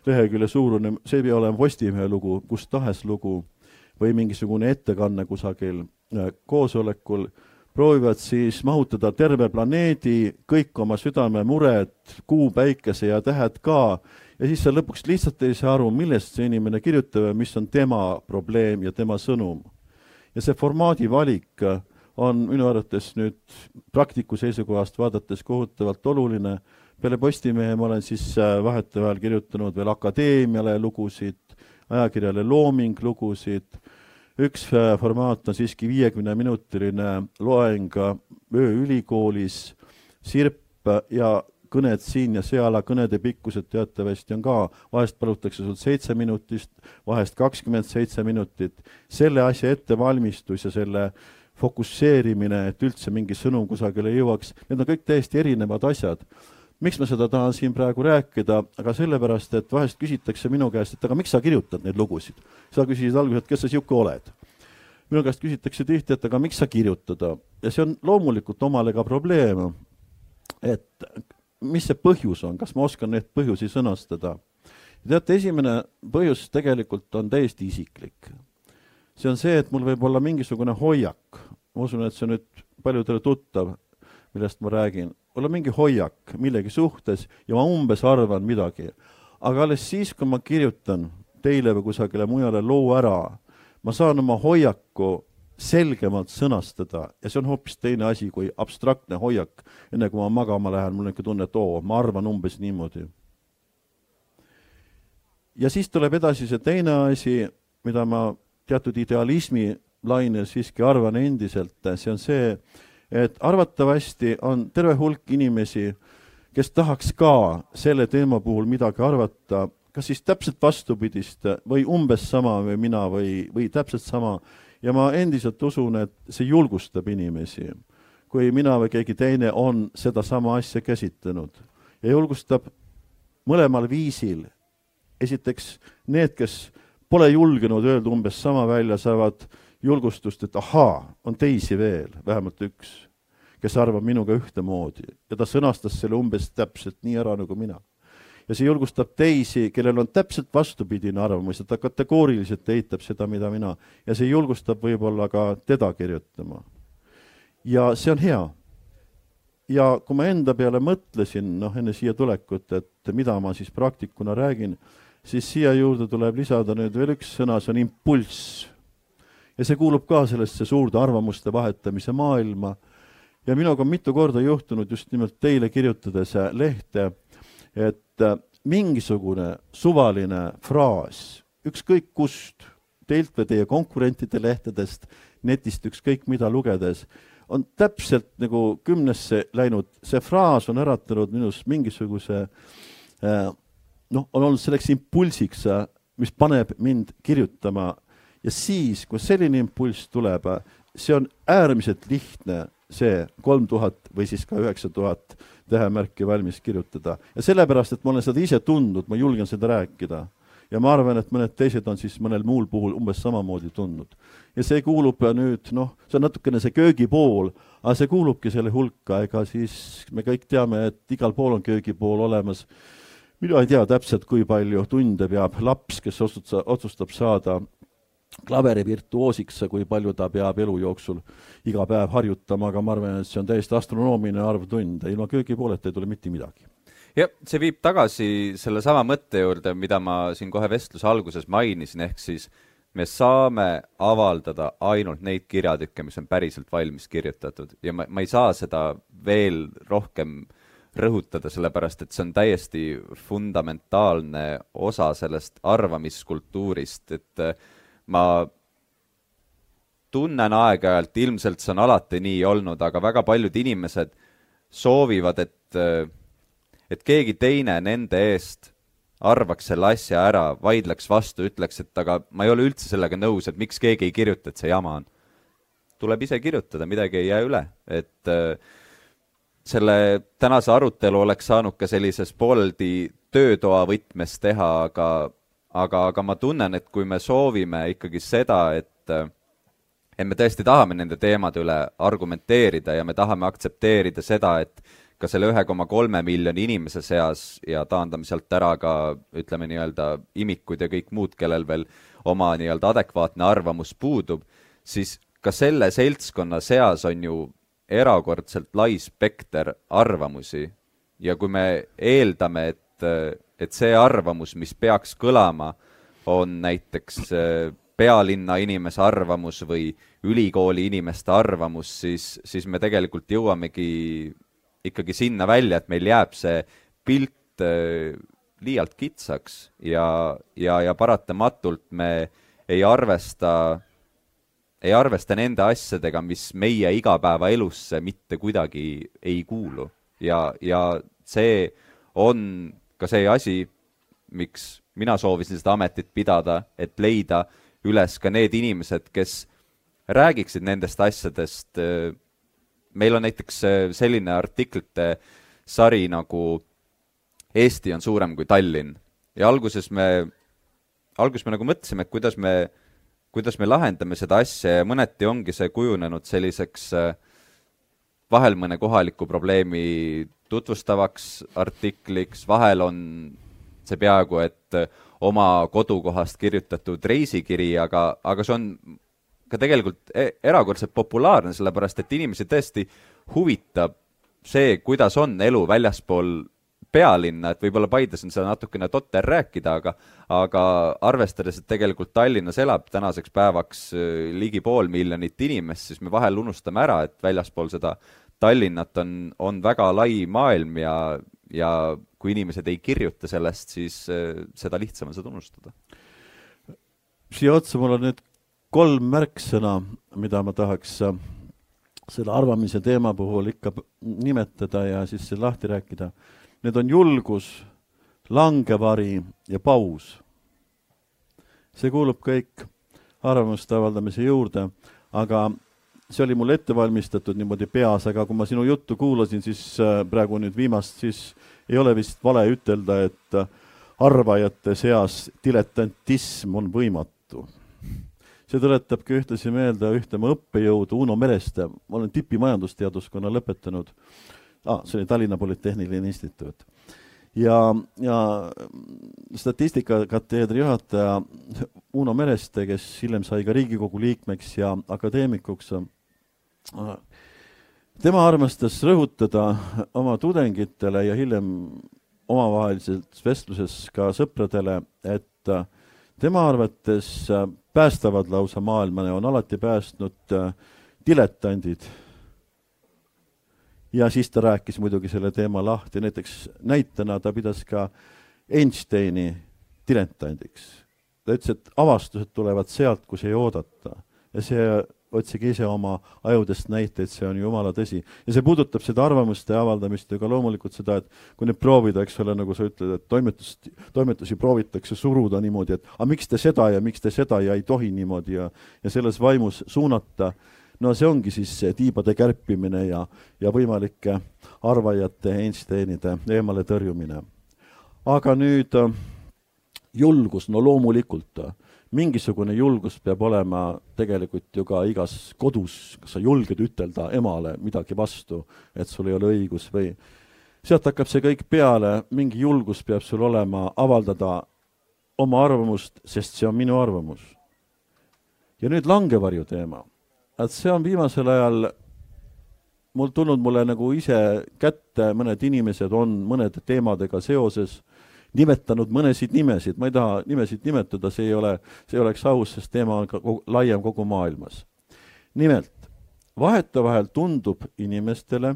lehekülje suurune, see ei pea olema Postimehe lugu, kus tahes lugu või mingisugune ettekanne kusagil äh, koosolekul, proovivad siis mahutada terve planeedi, kõik oma südamemured, kuu, päikese ja tähed ka, ja siis sa lõpuks lihtsalt ei saa aru, millest see inimene kirjutab ja mis on tema probleem ja tema sõnum ja see formaadi valik äh, on minu arvates nüüd praktiku seisukohast vaadates kohutavalt oluline. peale Postimehe ma olen siis äh, vahetevahel kirjutanud veel Akadeemiale lugusid, ajakirjale Looming lugusid, üks äh, formaat on siiski viiekümneminutiline loeng ööülikoolis, Sirp ja kõned siin ja seal, kõnede pikkused teatavasti on ka, vahest palutakse sul seitse minutist, vahest kakskümmend seitse minutit. selle asja ettevalmistus ja selle fokusseerimine, et üldse mingi sõnum kusagile jõuaks, need on kõik täiesti erinevad asjad. miks ma seda tahan siin praegu rääkida, aga sellepärast, et vahest küsitakse minu käest, et aga miks sa kirjutad neid lugusid. sa küsisid alguses, et kes sa niisugune oled minu käest küsitakse tihti, et aga miks sa kirjutada ja see on loomulikult omale ka probleem, et mis see põhjus on, kas ma oskan neid põhjusi sõnastada? teate, esimene põhjus tegelikult on täiesti isiklik. see on see, et mul võib olla mingisugune hoiak, ma usun, et see on nüüd paljudele tuttav, millest ma räägin, olla mingi hoiak millegi suhtes ja ma umbes arvan midagi. aga alles siis, kui ma kirjutan teile või kusagile mujale loo ära, ma saan oma hoiaku selgemalt sõnastada ja see on hoopis teine asi kui abstraktne hoiak. enne kui ma magama lähen, mul on niisugune tunne, et oo, ma arvan umbes niimoodi. ja siis tuleb edasi see teine asi, mida ma teatud idealismi lainel siiski arvan endiselt, see on see, et arvatavasti on terve hulk inimesi, kes tahaks ka selle teema puhul midagi arvata, kas siis täpselt vastupidist või umbes sama või mina või, või täpselt sama ja ma endiselt usun, et see julgustab inimesi, kui mina või keegi teine on sedasama asja käsitlenud ja julgustab mõlemal viisil. esiteks need, kes pole julgenud öelda umbes sama välja, saavad julgustust, et ahaa, on teisi veel, vähemalt üks, kes arvab minuga ühtemoodi ja ta sõnastas selle umbes täpselt nii ära nagu mina ja see julgustab teisi, kellel on täpselt vastupidine arvamus ja ta kategooriliselt eitab seda, mida mina, ja see julgustab võib-olla ka teda kirjutama. ja see on hea. ja kui ma enda peale mõtlesin, noh, enne siia tulekut, et mida ma siis praktikuna räägin, siis siia juurde tuleb lisada nüüd veel üks sõna, see on impulss. ja see kuulub ka sellesse suurde arvamuste vahetamise maailma ja minuga on mitu korda juhtunud just nimelt teile kirjutades lehte, et äh, mingisugune suvaline fraas, ükskõik kust, teilt või teie konkurentide lehtedest, netist ükskõik mida lugedes, on täpselt nagu kümnesse läinud, see fraas on äratanud minus mingisuguse äh, noh, on olnud selleks impulsiks, äh, mis paneb mind kirjutama. Ja siis, kui selline impulss tuleb, see on äärmiselt lihtne, see kolm tuhat või siis ka üheksa tuhat tähemärki valmis kirjutada ja sellepärast, et ma olen seda ise tundnud, ma julgen seda rääkida. ja ma arvan, et mõned teised on siis mõnel muul puhul umbes samamoodi tundnud. ja see kuulub nüüd noh, see on natukene see köögipool, aga see kuulubki selle hulka, ega siis me kõik teame, et igal pool on köögipool olemas. mina ei tea täpselt, kui palju tunde peab laps, kes otsustab, saada klaveri virtuoosiks, kui palju ta peab elu jooksul iga päev harjutama, aga ma arvan, et see on täiesti astronoomiline arv tunde, ilma köögipooleta ei tule mitte midagi. jah, see viib tagasi sellesama mõtte juurde, mida ma siin kohe vestluse alguses mainisin, ehk siis me saame avaldada ainult neid kirjatükke, mis on päriselt valmis kirjutatud ja ma, ma ei saa seda veel rohkem rõhutada, sellepärast et see on täiesti fundamentaalne osa sellest arvamiskultuurist, et äh, ma tunnen aeg-ajalt, ilmselt see on alati nii olnud, aga väga paljud inimesed soovivad, et, et keegi teine nende eest arvaks selle asja ära, vaidleks vastu, ütleks, et aga ma ei ole üldse sellega nõus, et miks keegi ei kirjuta, et see jama on. tuleb ise kirjutada, midagi ei jää üle, et selle tänase arutelu oleks saanud ka sellises pooleldi töötoa võtmes teha, aga aga, aga ma tunnen, et kui me soovime ikkagi seda, et et me tõesti tahame nende teemade üle argumenteerida ja me tahame aktsepteerida seda, et ka selle ühe koma kolme miljoni inimese seas ja taandame sealt ära ka ütleme nii-öelda imikud ja kõik muud, kellel veel oma nii-öelda adekvaatne arvamus puudub, siis ka selle seltskonna seas on ju erakordselt lai spekter arvamusi. Ja kui me eeldame, et et see arvamus, mis peaks kõlama, on näiteks äh, pealinna inimese arvamus või ülikooli inimeste arvamus, siis, siis me tegelikult jõuamegi ikkagi sinna välja, et meil jääb see pilt äh, liialt kitsaks ja, ja, ja paratamatult me ei arvesta, ei arvesta nende asjadega, mis meie igapäevaelusse mitte kuidagi ei kuulu. Ja, ja see on ka see asi, miks mina soovisin seda ametit pidada, et leida üles ka need inimesed, kes räägiksid nendest asjadest. meil on näiteks selline artiklite sari nagu Eesti on suurem kui Tallinn ja alguses me, alguses me nagu mõtlesime, et kuidas me, kuidas me lahendame seda asja ja mõneti ongi see kujunenud selliseks vahel mõne kohaliku probleemi tutvustavaks artikliks, vahel on see peaaegu et oma kodukohast kirjutatud reisikiri, aga, aga see on ka tegelikult e-, erakordselt populaarne, sellepärast et inimesi tõesti huvitab see, kuidas on elu väljaspool pealinna, et võib-olla Paides on seda natukene totter rääkida, aga aga arvestades, et tegelikult Tallinnas elab tänaseks päevaks äh, ligi pool miljonit inimest, siis me vahel unustame ära, et väljaspool seda Tallinnat on, on väga lai maailm ja, ja kui inimesed ei kirjuta sellest, siis äh, seda lihtsam on seda unustada. siia otsa mul on nüüd kolm märksõna, mida ma tahaks äh, selle arvamise teema puhul ikka nimetada ja siis lahti rääkida. Need on julgus, langevari ja paus. see kuulub kõik arvamuste avaldamise juurde, aga see oli mul ette valmistatud niimoodi peas, aga kui ma sinu juttu kuulasin, siis äh, praegu nüüd viimast, siis ei ole vist vale ütelda, et äh, arvajate seas diletantism on võimatu. See tuletab ka ühtlasi meelde ühte mu õppejõudu Uno Mereste, ma olen tipi majandusteaduskonna lõpetanud. Ah,, see oli Tallinna Polütehniline Instituut. ja, ja statistikakateedri juhataja Uno Mereste, kes hiljem sai ka Riigikogu liikmeks ja akadeemikuks, tema armastas rõhutada oma tudengitele ja hiljem omavahelises vestluses ka sõpradele, et tema arvates päästavad lausa maailma ja on alati päästnud diletandid. ja siis ta rääkis muidugi selle teema lahti, näiteks näitena ta pidas ka Einsteini diletandiks. ta ütles, et avastused tulevad sealt, kus ei oodata ja see otsige ise oma ajudest näiteid, see on jumala tõsi. ja see puudutab seda arvamuste avaldamist ja ka loomulikult seda, et kui nüüd proovida, eks ole, nagu sa ütled, et toimetust, toimetusi proovitakse suruda niimoodi, et aga miks te seda ja miks te seda ja ei tohi niimoodi ja, ja selles vaimus suunata, no see ongi siis tiibade kärpimine ja, ja võimalike arvajate, Einsteinide eemale tõrjumine. aga nüüd julgus, no loomulikult mingisugune julgus peab olema tegelikult ju ka igas kodus, kas sa julged ütelda emale midagi vastu, et sul ei ole õigus või sealt hakkab see kõik peale, mingi julgus peab sul olema avaldada oma arvamust, sest see on minu arvamus. ja nüüd langevarju teema. et see on viimasel ajal mul tulnud mulle nagu ise kätte, mõned inimesed on mõnede teemadega seoses nimetanud mõnesid nimesid, ma ei taha nimesid nimetada, see ei ole, see ei oleks aus, sest teema on ka kogu, laiem kogu maailmas. nimelt, vahetevahel tundub inimestele,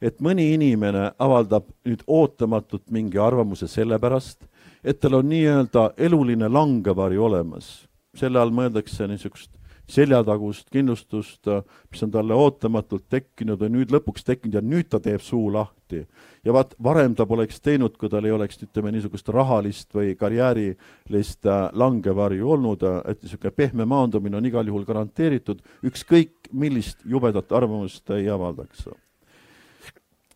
et mõni inimene avaldab nüüd ootamatult mingi arvamuse sellepärast, et tal on nii-öelda eluline langevari olemas. selle all mõeldakse niisugust seljatagust kindlustust, mis on talle ootamatult tekkinud või nüüd lõpuks tekkinud ja nüüd ta teeb suu lahti. ja vaat varem ta poleks teinud, kui tal ei oleks, ütleme, niisugust rahalist või karjäärilist äh, langevarju olnud, et niisugune pehme maandumine on igal juhul garanteeritud, ükskõik millist jubedat arvamust ei avaldaks.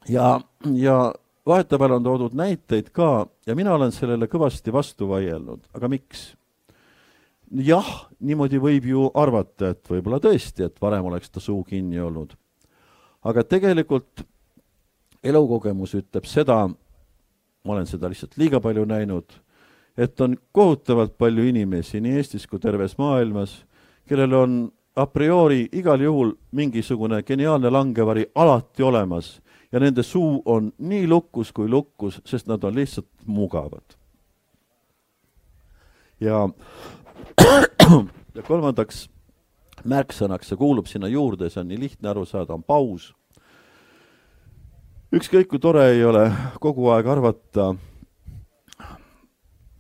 ja, ja vahetevahel on toodud näiteid ka ja mina olen sellele kõvasti vastu vaielnud, aga miks? Jah, niimoodi võib ju arvata, et võib-olla tõesti, et varem oleks ta suu kinni olnud. aga tegelikult elukogemus ütleb seda, ma olen seda lihtsalt liiga palju näinud, et on kohutavalt palju inimesi nii Eestis kui terves maailmas, kellel on a priori igal juhul mingisugune geniaalne langevari alati olemas ja nende suu on nii lukus kui lukus, sest nad on lihtsalt mugavad. ja <coughs> ja kolmandaks märksõnaks, see kuulub sinna juurde, see on nii lihtne aru saada, on paus. ükskõik kui tore ei ole kogu aeg arvata,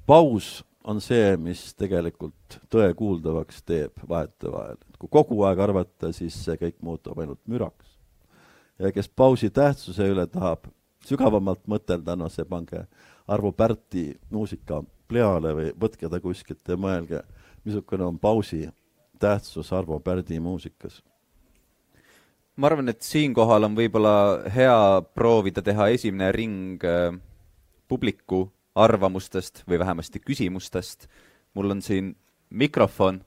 paus on see, mis tegelikult tõe kuuldavaks teeb vahetevahel. kui kogu aeg arvata, siis see kõik muutub ainult müraks. ja kes pausi tähtsuse üle tahab sügavamalt mõtelda, no see pange Arvo Pärti muusika peale või võtke ta kuskilt ja mõelge, missugune on pausi tähtsus Arvo Pärdi muusikas ma arvan, et siinkohal on võib-olla hea proovida teha esimene ring äh, publiku arvamustest või vähemasti küsimustest. mul on siin mikrofon,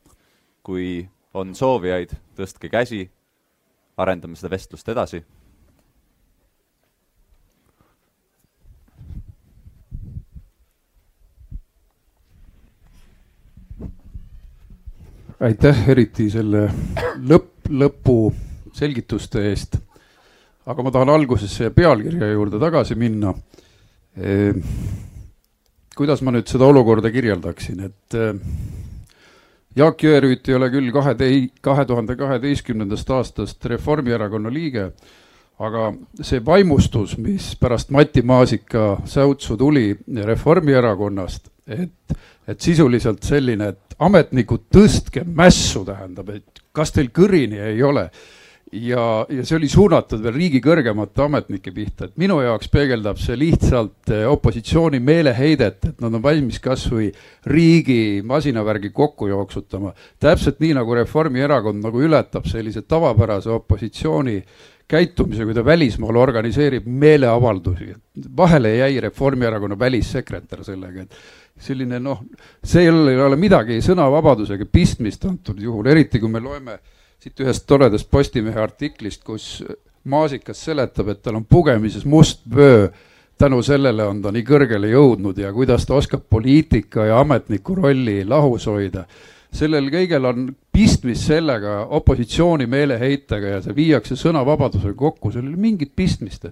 kui on soovijaid, tõstke käsi, arendame seda vestlust edasi. Aitäh eriti selle lõpp, lõpu selgituste eest. aga ma tahan alguses selle pealkirja juurde tagasi minna. Ehm, kuidas ma nüüd seda olukorda kirjeldaksin, et ehm, Jaak Jõerüüt ei ole küll kahe kahe tuhande kaheteistkümnendast aastast Reformierakonna liige, aga see vaimustus, mis pärast Mati Maasika säutsu tuli Reformierakonnast, et, et sisuliselt selline, et ametnikud, tõstke mässu, tähendab, et kas teil kõrini ei ole ja, ja see oli suunatud veel riigi kõrgemate ametnike pihta, et minu jaoks peegeldab see lihtsalt eh, opositsiooni meeleheidet, et nad on valmis kas või riigi masinavärgi kokku jooksutama. täpselt nii, nagu Reformierakond nagu ületab sellise tavapärase opositsiooni käitumise, kui ta välismaal organiseerib meeleavaldusi. vahele jäi Reformierakonna välissekretär sellega, et selline noh, see ei ole, midagi sõnavabadusega pistmist antud juhul, eriti kui me loeme siit ühest toredast Postimehe artiklist, kus Maasikas seletab, et tal on pugemises must vöö. tänu sellele on ta nii kõrgele jõudnud ja kuidas ta oskab poliitika ja ametniku rolli lahus hoida. sellel kõigel on pistmist sellega opositsiooni meeleheitega ja see viiakse sõnavabadusega kokku, sellel mingit pistmist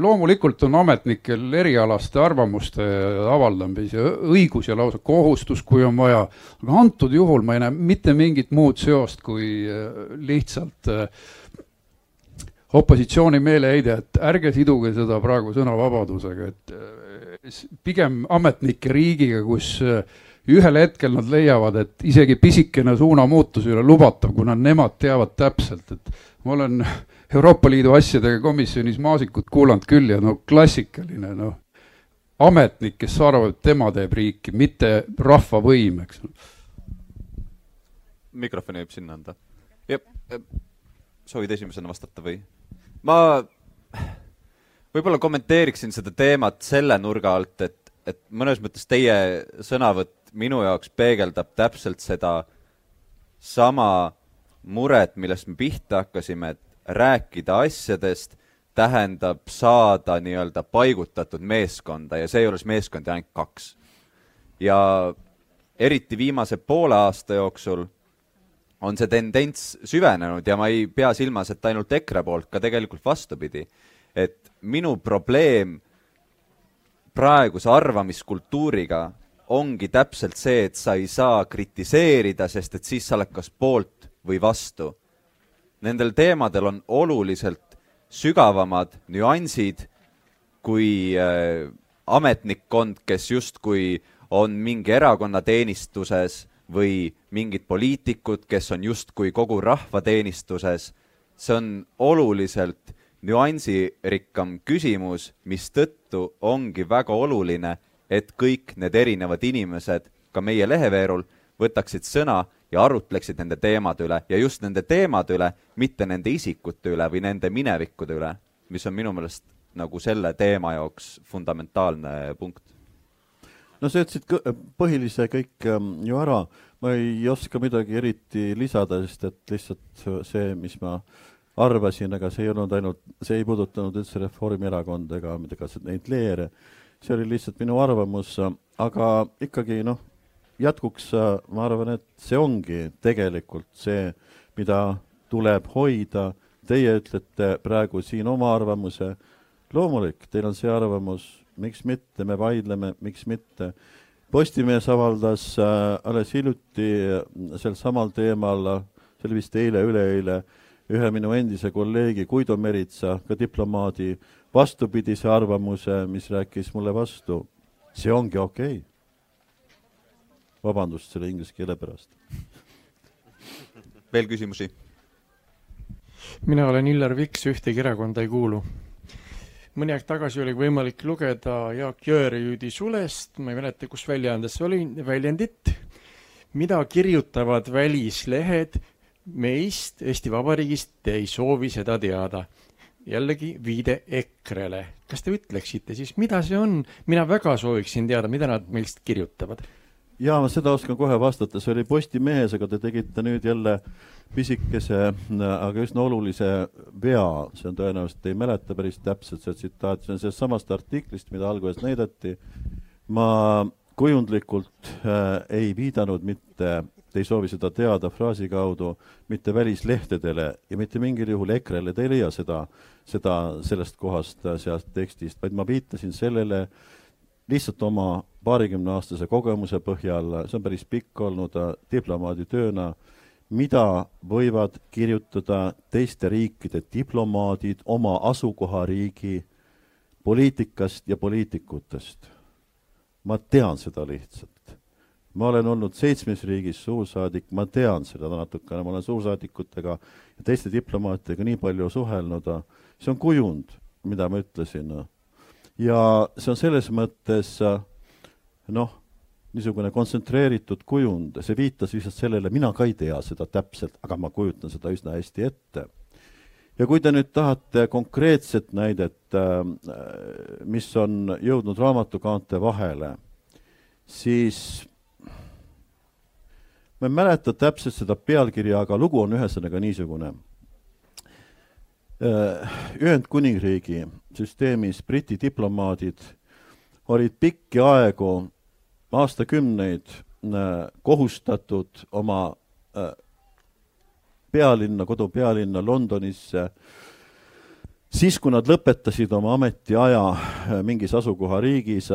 loomulikult on ametnikel erialaste arvamuste avaldamise õigus ja lausa kohustus, kui on vaja, aga antud juhul ma ei näe mitte mingit muud seost kui lihtsalt opositsiooni meeleheide, et ärge siduge seda praegu sõnavabadusega, et pigem ametnike riigiga, kus ühel hetkel nad leiavad, et isegi pisikene suunamuutus ei ole lubatav, kuna nemad teavad täpselt, et ma olen Euroopa Liidu asjadega komisjonis Maasikut kuulanud küll ja no klassikaline noh, ametnik, kes arvab, et tema teeb riiki, mitte rahvavõim, eks. mikrofoni võib sinna anda. jah, soovid esimesena vastata või? ma võib-olla kommenteeriksin seda teemat selle nurga alt, et, et mõnes mõttes teie sõnavõtt minu jaoks peegeldab täpselt seda sama muret, millest me pihta hakkasime, et rääkida asjadest tähendab saada nii-öelda paigutatud meeskonda ja seejuures meeskondi ainult kaks. ja eriti viimase poole aasta jooksul on see tendents süvenenud ja ma ei pea silmas, et ainult EKRE poolt, ka tegelikult vastupidi. et minu probleem praeguse arvamiskultuuriga ongi täpselt see, et sa ei saa kritiseerida, sest et siis sa oled kas poolt või vastu nendel teemadel on oluliselt sügavamad nüansid kui äh, ametnikkond, kes justkui on mingi erakonna teenistuses või mingid poliitikud, kes on justkui kogu rahva teenistuses. see on oluliselt nüansirikkam küsimus, mistõttu ongi väga oluline, et kõik need erinevad inimesed ka meie leheveerul võtaksid sõna ja arutleksid nende teemade üle ja just nende teemade üle, mitte nende isikute üle või nende minevikkude üle, mis on minu meelest nagu selle teema jaoks fundamentaalne punkt. no sa ütlesid põhilise kõik ähm, ju ära, ma ei oska midagi eriti lisada, sest et lihtsalt see, mis ma arvasin, aga see ei olnud ainult, see ei puudutanud üldse Reformierakonda ega, ega neid leere, see oli lihtsalt minu arvamus, aga ikkagi noh, jätkuks äh, ma arvan, et see ongi tegelikult see, mida tuleb hoida. Teie ütlete praegu siin oma arvamuse. loomulik, teil on see arvamus, miks mitte, me vaidleme, miks mitte. Postimees avaldas äh, alles hiljuti äh, sel samal teemal, see oli vist eile-üleeile, ühe minu endise kolleegi Guido Meritsa, ka diplomaadi, vastupidise arvamuse, mis rääkis mulle vastu. see ongi okei okay vabandust selle inglise keele pärast. veel küsimusi? mina olen Illar Viks, ühtegi erakonda ei kuulu. mõni aeg tagasi oli võimalik lugeda Jaak Jõerüüdi sulest, ma ei mäleta, kus väljaandes see oli, väljendit, mida kirjutavad välislehed meist, Eesti Vabariigist, te ei soovi seda teada. jällegi viide EKRE-le. kas te ütleksite siis, mida see on? mina väga sooviksin teada, mida nad meist kirjutavad. Jaa, ma seda oskan kohe vastata, see oli Postimehes, aga te tegite nüüd jälle pisikese, aga üsna olulise vea, see on tõenäoliselt, ei mäleta päris täpselt seda tsitaati, see on sellest samast artiklist, mida alguses näidati. ma kujundlikult äh, ei viidanud mitte te ei soovi seda teada fraasi kaudu mitte välislehtedele ja mitte mingil juhul EKRE-le, te ei leia seda, seda sellest kohast, äh, sealt tekstist, vaid ma viitasin sellele lihtsalt oma paarikümneaastase kogemuse põhjal, see on päris pikk olnud äh, diplomaaditööna, mida võivad kirjutada teiste riikide diplomaadid oma asukohariigi poliitikast ja poliitikutest. ma tean seda lihtsalt ma olen olnud seitsmes riigis suursaadik, ma tean seda natukene, ma olen suursaadikutega ja teiste diplomaatidega nii palju suhelnud, see on kujund, mida ma ütlesin. Ja see on selles mõttes noh, niisugune kontsentreeritud kujund, see viitas lihtsalt sellele, mina ka ei tea seda täpselt, aga ma kujutan seda üsna hästi ette. ja kui te nüüd tahate konkreetset näidet, mis on jõudnud raamatukaante vahele, siis ma ei mäleta täpselt seda pealkirja, aga lugu on ühesõnaga niisugune. Äh, Ühendkuningriigi süsteemis Briti diplomaadid olid pikki aegu, aastakümneid äh, kohustatud oma äh, pealinna, kodupealinna Londonisse siis, kui nad lõpetasid oma ametiaja mingis asukohariigis,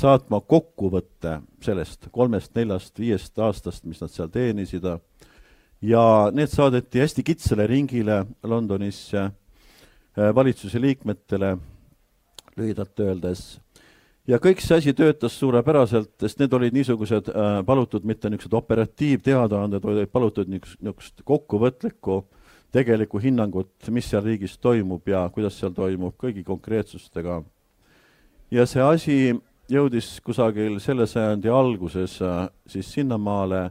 saatma kokkuvõtte sellest kolmest-neljast, viiest aastast, mis nad seal teenisid. ja need saadeti hästi kitsale ringile Londonisse valitsuse liikmetele, lühidalt öeldes. ja kõik see asi töötas suurepäraselt, sest need olid niisugused äh, palutud mitte niisugused operatiivteadaanded, vaid palutud niisugust kokkuvõtlikku tegelikku hinnangut, mis seal riigis toimub ja kuidas seal toimub, kõigi konkreetsustega. ja see asi jõudis kusagil selle sajandi alguses äh, siis sinnamaale,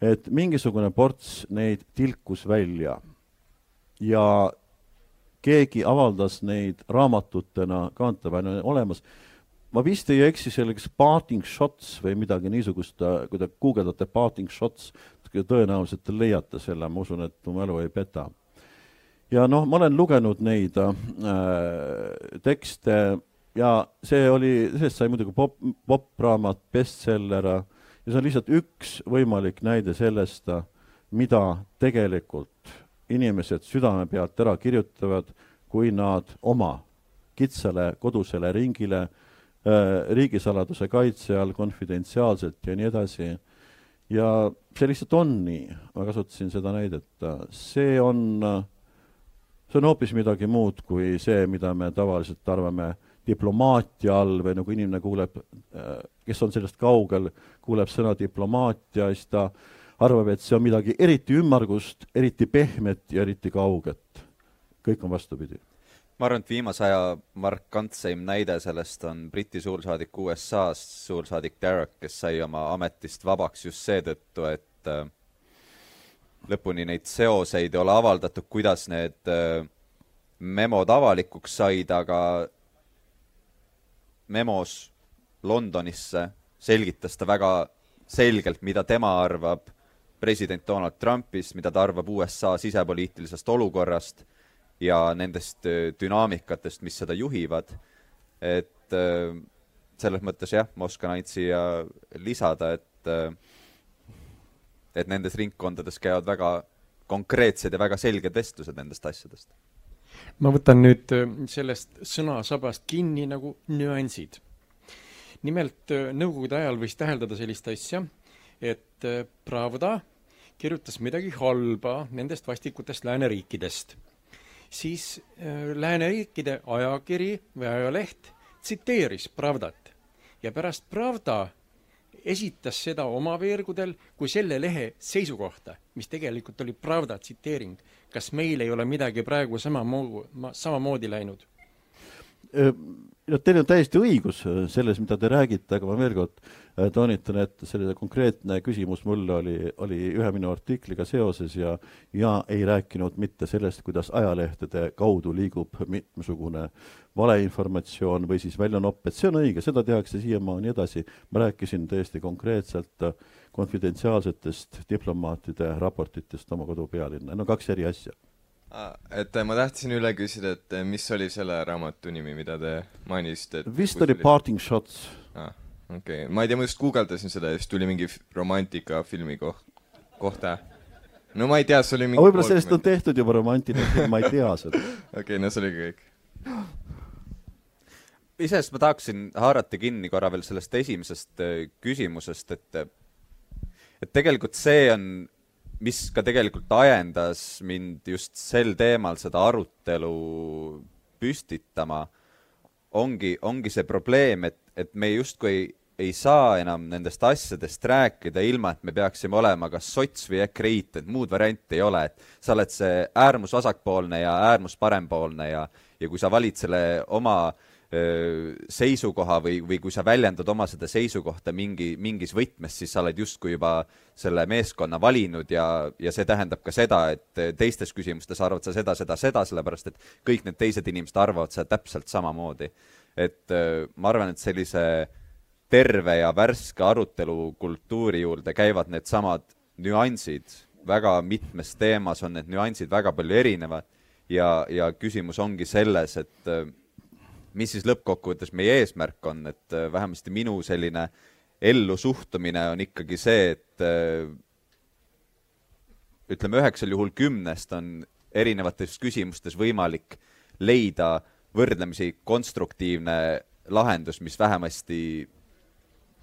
et mingisugune ports neid tilkus välja ja keegi avaldas neid raamatutena kaantavana olemas. ma vist ei eksi, kas Parting Shots või midagi niisugust, äh, kui te guugeldate Parting Shots, tõenäoliselt te leiate selle, ma usun, et mu mälu ei peta. ja noh, ma olen lugenud neid äh, tekste ja see oli, sellest sai muidugi pop, popraamat, bestseller ja see on lihtsalt üks võimalik näide sellest, mida tegelikult inimesed südame pealt ära kirjutavad, kui nad oma kitsale kodusele ringile äh, riigisaladuse kaitse all konfidentsiaalselt ja nii edasi. ja see lihtsalt on nii, ma kasutasin seda näidet, see on, see on hoopis midagi muud kui see, mida me tavaliselt arvame äh, diplomaatia all või nagu inimene kuuleb, äh, kes on sellest kaugel, kuuleb sõna diplomaatia, siis ta arvab, et see on midagi eriti ümmargust, eriti pehmet ja eriti kauget. kõik on vastupidi. ma arvan, et viimase aja markantseim näide sellest on Briti suursaadik USA-s, suursaadik Derek, kes sai oma ametist vabaks just seetõttu, et äh, lõpuni neid seoseid ei ole avaldatud, kuidas need äh, memod avalikuks said, aga memos Londonisse selgitas ta väga selgelt, mida tema arvab president Donald Trumpist, mida ta arvab USA sisepoliitilisest olukorrast ja nendest äh, dünaamikatest, mis seda juhivad. et äh, selles mõttes jah, ma oskan ainult siia lisada, et äh, et nendes ringkondades käivad väga konkreetsed ja väga selged vestlused nendest asjadest ma võtan nüüd sellest sõnasabast kinni nagu nüansid. nimelt Nõukogude ajal võis täheldada sellist asja, et äh, Pravda kirjutas midagi halba nendest vastikutest lääneriikidest. siis lääneriikide ajakiri või ajaleht tsiteeris Pravdat ja pärast Pravda esitas seda oma veergudel kui selle lehe seisukohta, mis tegelikult oli Pravda tsiteering kas meil ei ole midagi praegu samamoodi, samamoodi läinud? No teil on täiesti õigus selles, mida te räägite, aga ma veel kord äh, toonitan, et selline konkreetne küsimus mulle oli, oli ühe minu artikliga seoses ja, ja ei rääkinud mitte sellest, kuidas ajalehtede kaudu liigub mitmesugune valeinformatsioon või siis väljanopp, et see on õige, seda tehakse siiamaani edasi. ma rääkisin täiesti konkreetselt konfidentsiaalsetest diplomaatide raportitest oma kodupealinna, no kaks eri asja et ma tahtsin üle küsida, et mis oli selle raamatu nimi, mida te mainisite? vist oli Parting Shots. aa, okei okay., ma ei tea, ma just guugeldasin seda ja siis tuli mingi romantikafilmi koht, kohta. no ma ei tea, see oli mingi võib-olla sellest on tehtud juba romantiline film, ma ei tea seda. <laughs> okei okay,, no see oligi kõik. iseenesest ma tahaksin haarata kinni korra veel sellest esimesest äh, küsimusest, et et tegelikult see on mis ka tegelikult ajendas mind just sel teemal seda arutelu püstitama, ongi, ongi see probleem, et, et me justkui ei, ei saa enam nendest asjadest rääkida, ilma et me peaksime olema kas sots või ekreiit, et muud varianti ei ole, et sa oled see äärmus vasakpoolne ja äärmus parempoolne ja, ja kui sa valid selle oma äh, seisukoha või, või kui sa väljendad oma seda seisukohta mingi, mingis võtmes, siis sa oled justkui juba selle meeskonna valinud ja, ja see tähendab ka seda, et teistes küsimustes arvad sa seda, seda, seda, sellepärast et kõik need teised inimesed arvavad seda täpselt samamoodi. et ma arvan, et sellise terve ja värske arutelukultuuri juurde käivad needsamad nüansid, väga mitmes teemas on need nüansid väga palju erinevad ja, ja küsimus ongi selles, et mis siis lõppkokkuvõttes meie eesmärk on, et äh, vähemasti minu selline ellusuhtumine on ikkagi see, et äh, ütleme, üheksal juhul kümnest on erinevates küsimustes võimalik leida võrdlemisi konstruktiivne lahendus, mis vähemasti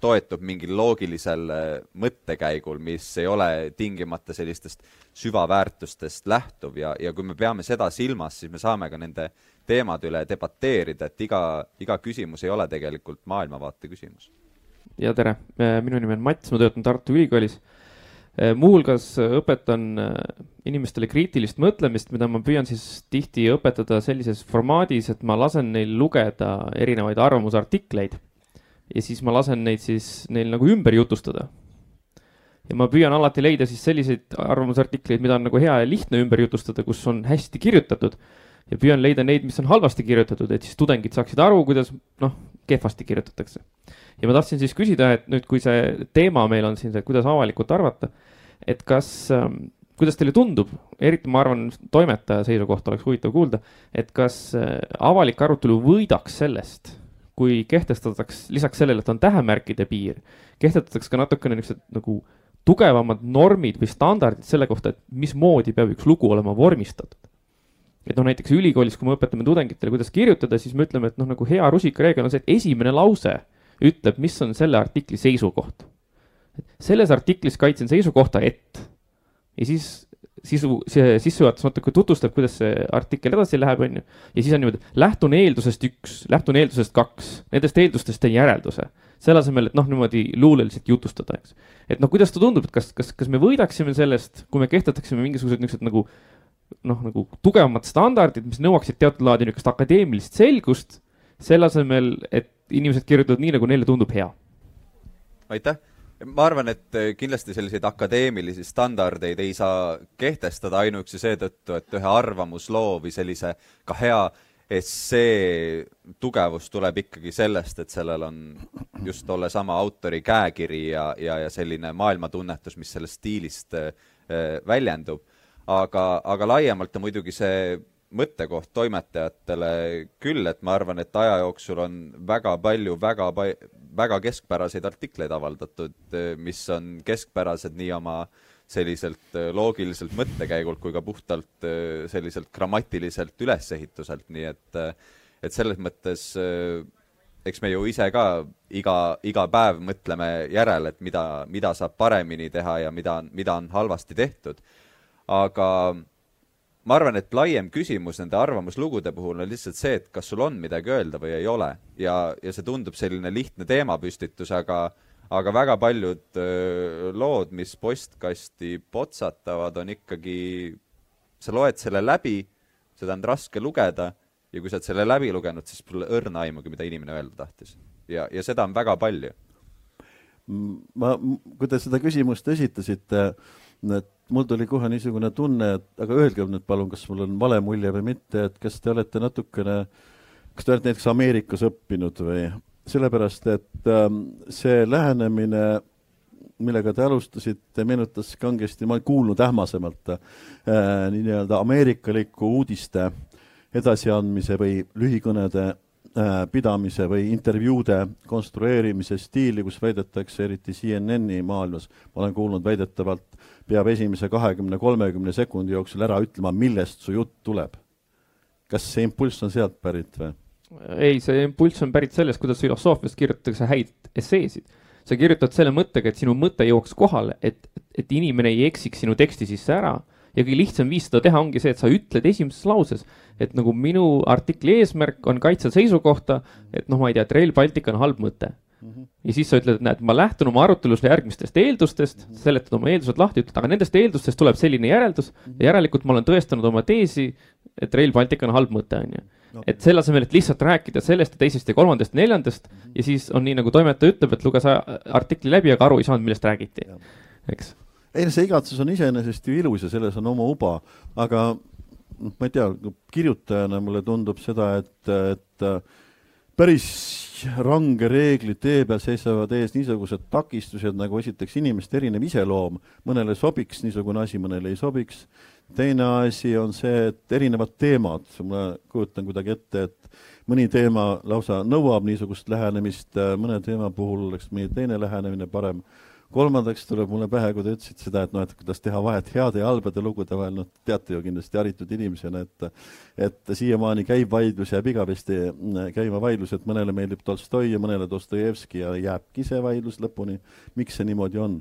toetub mingil loogilisel äh, mõttekäigul, mis ei ole tingimata sellistest süvaväärtustest lähtuv ja, ja kui me peame seda silmas, siis me saame ka nende teemade üle debateerida, et iga, iga küsimus ei ole tegelikult maailmavaate küsimus. ja tere, äh, minu nimi on Mats, ma töötan Tartu Ülikoolis. Äh, muuhulgas õpetan inimestele kriitilist mõtlemist, mida ma püüan siis tihti õpetada sellises formaadis, et ma lasen neil lugeda erinevaid arvamusartikleid ja siis ma lasen neid siis neil nagu ümber jutustada. ja ma püüan alati leida siis selliseid arvamusartikleid, mida on nagu hea ja lihtne ümber jutustada, kus on hästi kirjutatud. ja püüan leida neid, mis on halvasti kirjutatud, et siis tudengid saaksid aru, kuidas noh, kehvasti kirjutatakse. ja ma tahtsin siis küsida, et nüüd, kui see teema meil on siin see, kuidas avalikult arvata, et kas ähm, kuidas teile tundub, eriti ma arvan, toimetaja seisukohta oleks huvitav kuulda, et kas äh, avalik arutelu võidaks sellest, kui kehtestataks lisaks sellele, et on tähemärkide piir, kehtetataks ka natukene niisugused nagu tugevamad normid või standardid selle kohta, et mismoodi peab üks lugu olema vormistatud. et noh, näiteks ülikoolis, kui me õpetame tudengitele, kuidas kirjutada, siis me ütleme, et noh, nagu hea rusikareegel on see, et esimene lause ütleb, mis on selle artikli seisukoht. selles artiklis kaitsen seisukohta, et ja siis sisu, see sissejuhatus natuke tutvustab, kuidas see artikkel edasi läheb, on ju. ja siis on niimoodi, lähtun eeldusest üks, lähtun eeldusest kaks, nendest eeldustest teen järelduse. selle asemel, et noh, niimoodi luuleliselt jutustada, eks. et noh, kuidas ta tundub, et kas, kas, kas me võidaksime sellest, kui me kehtestaksime mingisugused niisugused nagu noh, nagu tugevamad standardid, mis nõuaksid teatud laadi niisugust akadeemilist selgust, selle asemel, et inimesed kirjutavad nii, nagu neile tundub hea. aitäh ma arvan, et äh, kindlasti selliseid akadeemilisi standardeid ei saa kehtestada ainuüksi seetõttu, et ühe arvamusloo või sellise ka hea essee tugevus tuleb ikkagi sellest, et sellel on just tollesama autori käekiri ja, ja, ja selline maailmatunnetus, mis sellest stiilist äh, väljendub. aga, aga laiemalt on muidugi see mõttekoht toimetajatele küll, et ma arvan, et aja jooksul on väga palju väga väga keskpäraseid artikleid avaldatud, mis on keskpärased nii oma selliselt loogiliselt mõttekäigult kui ka puhtalt selliselt grammatiliselt ülesehituselt, nii et et selles mõttes eks me ju ise ka iga, iga päev mõtleme järele, et mida, mida saab paremini teha ja mida, mida on halvasti tehtud. aga ma arvan, et laiem küsimus nende arvamuslugude puhul on lihtsalt see, et kas sul on midagi öelda või ei ole. ja, ja see tundub selline lihtne teemapüstitus, aga aga väga paljud öö, lood, mis postkasti potsatavad, on ikkagi, sa loed selle läbi, seda on raske lugeda ja kui sa oled selle läbi lugenud, siis pole õrna aimugi, mida inimene öelda tahtis. ja, ja seda on väga palju. ma, kui te seda küsimust esitasite, et mul tuli kohe niisugune tunne, et aga öelge nüüd palun, kas mul on vale mulje või mitte, et kas te olete natukene, kas te olete näiteks Ameerikas õppinud või? sellepärast, et ähm, see lähenemine millega te alustasite, meenutas kangesti, ma olen kuulnud ähmasemalt äh, nii-öelda ameerikalikku uudiste edasiandmise või lühikõnede äh, pidamise või intervjuude konstrueerimise stiili, kus väidetakse, eriti CNN-i maailmas, ma olen kuulnud väidetavalt, peab esimese kahekümne, kolmekümne sekundi jooksul ära ütlema, millest su jutt tuleb. kas see impulss on sealt pärit või? ei, see impulss on pärit sellest, kuidas filosoofias kirjutatakse häid esseesid sa kirjutad selle mõttega, et sinu mõte jooks kohale, et, et inimene ei eksiks sinu teksti sisse ära. ja kõige lihtsam viis seda teha ongi see, et sa ütled esimeses lauses, et nagu minu artikli eesmärk on kaitsta seisukohta, et noh, ma ei tea, et Rail Baltic on halb mõte Mm -hmm. ja siis sa ütled, et näed, ma lähtun oma arutelus järgmistest eeldustest mm, -hmm. seletad oma eeldused lahti, ütled, aga nendest eeldustest tuleb selline järeldus mm -hmm. ja järelikult ma olen tõestanud oma teesi, et Rail Baltic on halb mõte, on ju et selle asemel, et lihtsalt rääkida sellest ja teisest ja kolmandast ja neljandast mm -hmm. ja siis on nii, nagu toimetaja ütleb, et luges artikli läbi, aga aru ei saanud, millest räägiti, eks. ei no see igatsus on iseenesest ju ilus ja selles on oma uba, aga noh, ma ei tea, kirjutajana mulle tundub seda, et, et päris range reegli tee peal seisavad ees niisugused takistused nagu esiteks inimeste erinev iseloom, mõnele sobiks niisugune asi, mõnele ei sobiks. Teine asi on see, et erinevad teemad, ma kujutan kuidagi ette, et mõni teema lausa nõuab niisugust lähenemist, mõne teema puhul oleks mõni teine lähenemine parem. Kolmandaks tuleb mulle pähe, kui te ütlesite seda, et noh, et kuidas teha vahet heade ja halbade lugude vahel, noh, teate ju kindlasti haritud inimesena, et et siiamaani käib vaidlus, jääb igavesti käima vaidlus, et mõnele meeldib Tolstoi ja mõnele Dostojevski ja jääbki see vaidlus lõpuni, miks see niimoodi on?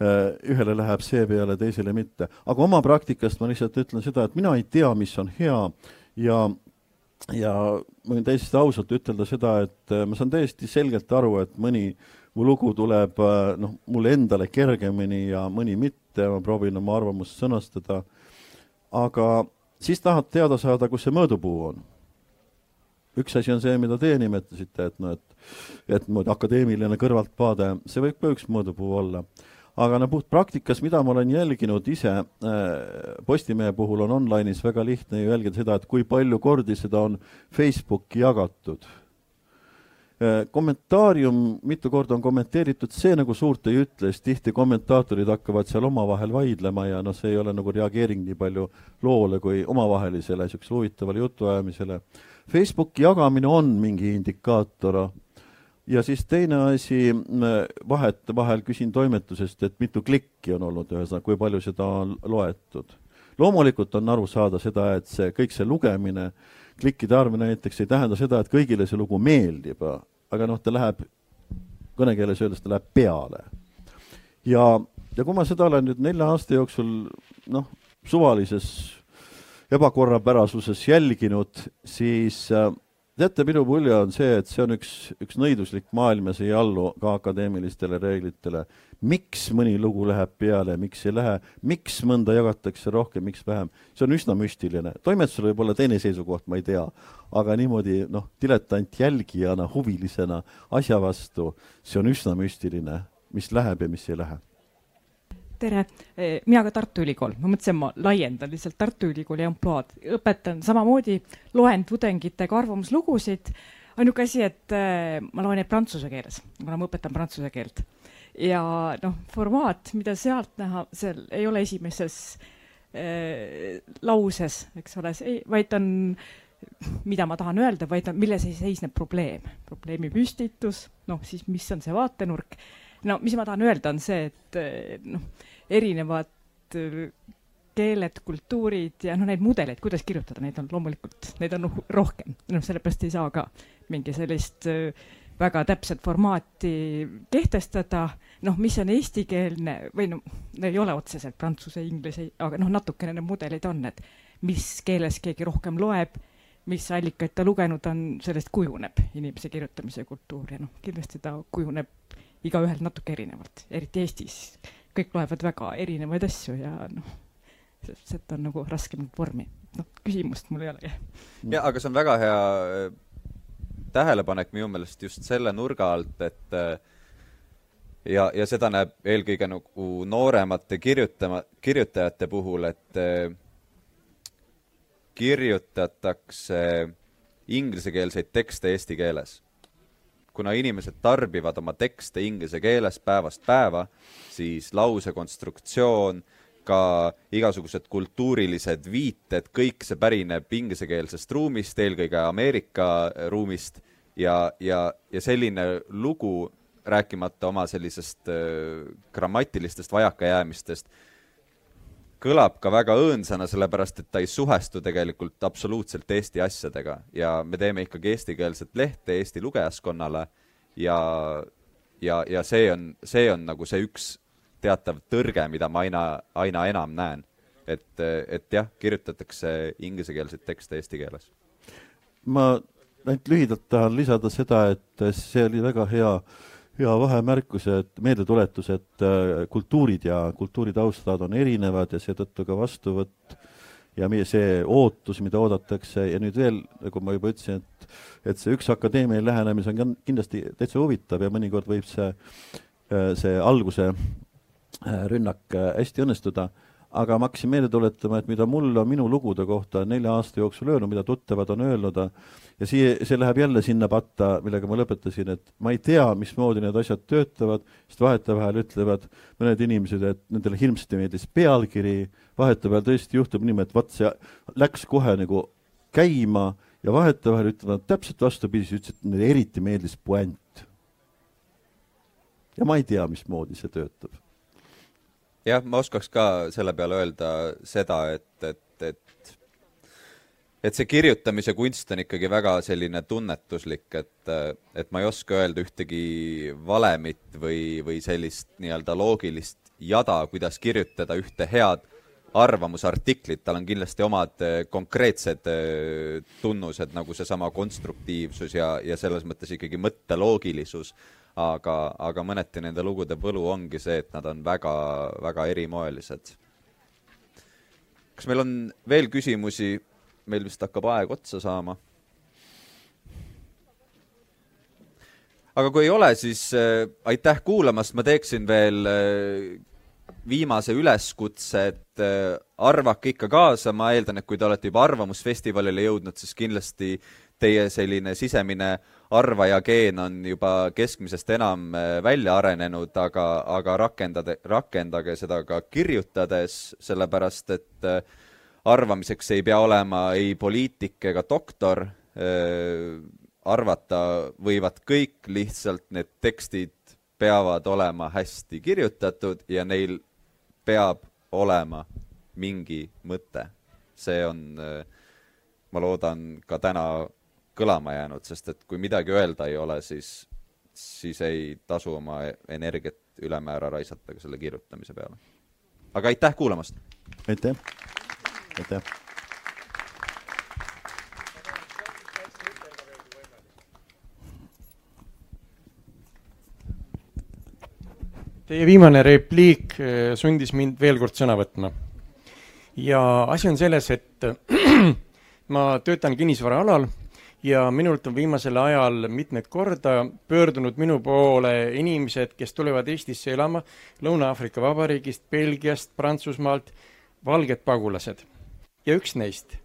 Äh, ühele läheb see peale, teisele mitte. aga oma praktikast ma lihtsalt ütlen seda, et mina ei tea, mis on hea. Ja ja ma võin täiesti ausalt ütelda seda, et äh, ma saan täiesti selgelt aru, et mõni mu lugu tuleb äh, noh, mulle endale kergemini ja mõni mitte, ma proovin oma arvamust sõnastada, aga siis tahad teada saada, kus see mõõdupuu on. üks asi on see, mida teie nimetasite, et noh, et et niimoodi akadeemiline kõrvaltvaade, see võib ka üks mõõdupuu olla aga no puhtpraktikas, mida ma olen jälginud ise äh,, Postimehe puhul on online'is väga lihtne ju jälgida seda, et kui palju kordi seda on Facebooki jagatud. Kommentaarium, mitu korda on kommenteeritud, see nagu suurt ei ütle, sest tihti kommentaatorid hakkavad seal omavahel vaidlema ja noh, see ei ole nagu reageering nii palju loole kui omavahelisele niisugusele huvitavale jutuajamisele. Facebooki jagamine on mingi indikaator ja siis teine asi, vahetevahel küsin toimetusest, et mitu klikki on olnud, ühesõnaga, kui palju seda on loetud. loomulikult on aru saada seda, et see, kõik see lugemine, klikkide arv näiteks ei tähenda seda, et kõigile see lugu meeldib, aga noh, ta läheb, kõnekeeles öeldes, ta läheb peale. ja, ja kui ma seda olen nüüd nelja aasta jooksul noh, suvalises ebakorrapärasuses jälginud, siis äh, teate, minu mulje on see, et see on üks, üks nõiduslik maailm ja see ei allu ka akadeemilistele reeglitele. miks mõni lugu läheb peale, miks ei lähe, miks mõnda jagatakse rohkem, miks vähem, see on üsna müstiline. toimetusel võib olla teine seisukoht, ma ei tea, aga niimoodi noh, diletant jälgijana, huvilisena asja vastu, see on üsna müstiline, mis läheb ja mis ei lähe tere, mina ka Tartu Ülikool, ma mõtlesin, ma laiendan lihtsalt Tartu Ülikooli ampluaad, õpetan samamoodi, loen tudengitega arvamuslugusid. ainuke asi, et eh, ma loen neid prantsuse keeles, kuna ma õpetan prantsuse keelt. ja noh, formaat, mida sealt näha, seal ei ole esimeses äh, lauses, eks ole, vaid on mida ma tahan öelda, vaid on, milles seisneb probleem, probleemi püstitus, noh siis mis on see vaatenurk. No mis ma tahan öelda, on see, et noh, erinevad äh, keeled, kultuurid ja noh, neid mudeleid, kuidas kirjutada, neid on loomulikult, neid on rohkem, noh, sellepärast ei saa ka mingi sellist äh, väga täpset formaati kehtestada, noh, mis on eestikeelne või noh, ei ole otseselt prantsuse, inglise, aga noh, natukene need mudelid on, et mis keeles keegi rohkem loeb, mis allikaid ta lugenud on, sellest kujuneb inimese kirjutamise kultuur ja noh, kindlasti ta kujuneb igaühel natuke erinevalt, eriti Eestis. Kõik loevad väga erinevaid asju ja noh, sealt on nagu raske mingit vormi noh, küsimust mul ei olegi. ja aga see on väga hea äh, tähelepanek minu meelest just selle nurga alt, et äh, ja, ja seda näeb eelkõige nagu nooremate kirjutama, kirjutajate puhul, et äh, kirjutatakse inglisekeelseid tekste eesti keeles. Kuna inimesed tarbivad oma tekste inglise keeles päevast päeva, siis lause konstruktsioon, ka igasugused kultuurilised viited, kõik see pärineb inglisekeelsest ruumist, eelkõige Ameerika ruumist ja, ja, ja selline lugu, rääkimata oma sellisest äh, grammatilistest vajakajäämistest, kõlab ka väga õõnsana, sellepärast et ta ei suhestu tegelikult absoluutselt Eesti asjadega ja me teeme ikkagi eestikeelset lehte Eesti lugejaskonnale ja, ja, ja see on, see on nagu see üks teatav tõrge, mida ma aina, aina enam näen. et, et jah, kirjutatakse inglisekeelseid tekste eesti keeles. ma ainult lühidalt tahan lisada seda, et see oli väga hea, hea vahemärkus, et meeldetuletus, et äh, kultuurid ja kultuuritaustad on erinevad ja seetõttu ka vastuvõtt ja meie see ootus, mida oodatakse. Ja nüüd veel, nagu ma juba ütlesin, et et see üks akadeemiline lähenemine on kindlasti täitsa huvitav ja mõnikord võib see, see alguse äh, rünnak äh, hästi õnnestuda aga ma hakkasin meelde tuletama, et mida mul on minu lugude kohta nelja aasta jooksul öelnud, mida tuttavad on öelnud ja siia, see läheb jälle sinna patta, millega ma lõpetasin, et ma ei tea, mismoodi need asjad töötavad, sest vahetevahel ütlevad mõned inimesed, et nendele hirmsasti meeldis pealkiri, vahetevahel tõesti juhtub niimoodi, et vot see läks kohe nagu käima ja vahetevahel ütlevad täpselt vastupidi, siis ütlesid, et neile eriti meeldis puänt. ja ma ei tea, mismoodi see töötab jah, ma oskaks ka selle peale öelda seda, et, et, et et see kirjutamise kunst on ikkagi väga selline tunnetuslik, et, et ma ei oska öelda ühtegi valemit või, või sellist nii-öelda loogilist jada, kuidas kirjutada ühte head arvamusartiklit, tal on kindlasti omad eh, konkreetsed eh, tunnused, nagu seesama konstruktiivsus ja, ja selles mõttes ikkagi mõtteloogilisus, aga, aga mõneti nende lugude võlu ongi see, et nad on väga, väga erimoelised. kas meil on veel küsimusi? meil vist hakkab aeg otsa saama. aga kui ei ole, siis äh, aitäh kuulamast, ma teeksin veel äh, viimase üleskutse, et äh, arvake ikka kaasa, ma eeldan, et kui te olete juba Arvamusfestivalile jõudnud, siis kindlasti teie selline sisemine arvaja geen on juba keskmisest enam äh, välja arenenud, aga, aga rakendade, rakendage seda ka kirjutades, sellepärast et äh, arvamiseks ei pea olema ei poliitik ega doktor äh,, arvata võivad kõik, lihtsalt need tekstid peavad olema hästi kirjutatud ja neil peab olema mingi mõte. see on, ma loodan, ka täna kõlama jäänud, sest et kui midagi öelda ei ole, siis, siis ei tasu oma energiat ülemäära raisata ka selle kirjutamise peale. aga aitäh kuulamast! aitäh, aitäh. Teie viimane repliik eh, sundis mind veel kord sõna võtma. ja asi on selles, et <clears throat> ma töötan kinnisvaraalal ja minult on viimasel ajal mitmeid korda pöördunud minu poole inimesed, kes tulevad Eestisse elama Lõuna-Aafrika Vabariigist, Belgiast, Prantsusmaalt, valged pagulased. ja üks neist,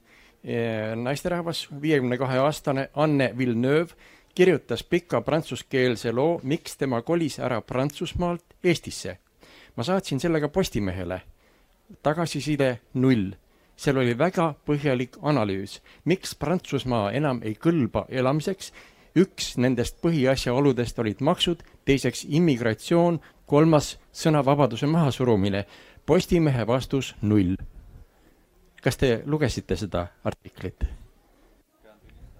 naisterahvas, viiekümne kahe aastane Anne Villeneuve, kirjutas pika prantsuskeelse loo, miks tema kolis ära Prantsusmaalt Eestisse. ma saatsin selle ka Postimehele. tagasiside null. Seal oli väga põhjalik analüüs, miks Prantsusmaa enam ei kõlba elamiseks. üks nendest põhiasjaoludest olid maksud, teiseks immigratsioon, kolmas sõnavabaduse mahasurumine. Postimehe vastus null. kas te lugesite seda artiklit?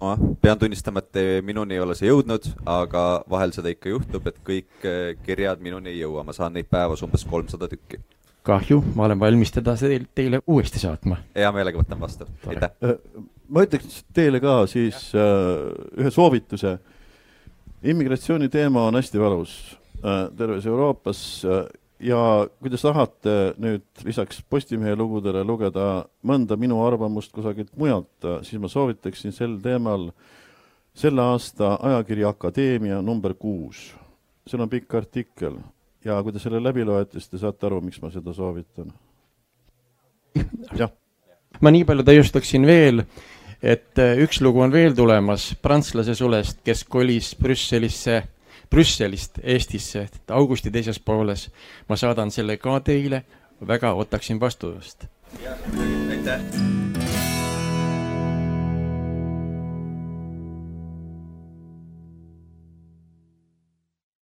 ma pean tunnistama, et minuni ei ole see jõudnud, aga vahel seda ikka juhtub, et kõik eh, kirjad minuni ei jõua, ma saan neid päevas umbes kolmsada tükki. kahju, ma olen valmis teda teil- teile uuesti saatma. hea meelega võtan vastu, aitäh. Äh, ma ütleks teile ka siis äh, ühe soovituse. immigratsiooni teema on hästi valus äh, terves Euroopas äh, ja kui te tahate nüüd lisaks Postimehe lugudele lugeda mõnda minu arvamust kusagilt mujalt, siis ma soovitaksin sel teemal selle aasta ajakirja Akadeemia number kuus. seal on pikk artikkel ja kui te selle läbi loete, siis te saate aru, miks ma seda soovitan. <laughs> jah. ma nii palju täiustaksin veel, et äh, üks lugu on veel tulemas prantslase sulest, kes kolis Brüsselisse, Brüsselist Eestisse augusti teises pooles. ma saadan selle ka teile, väga ootaksin vastust. aitäh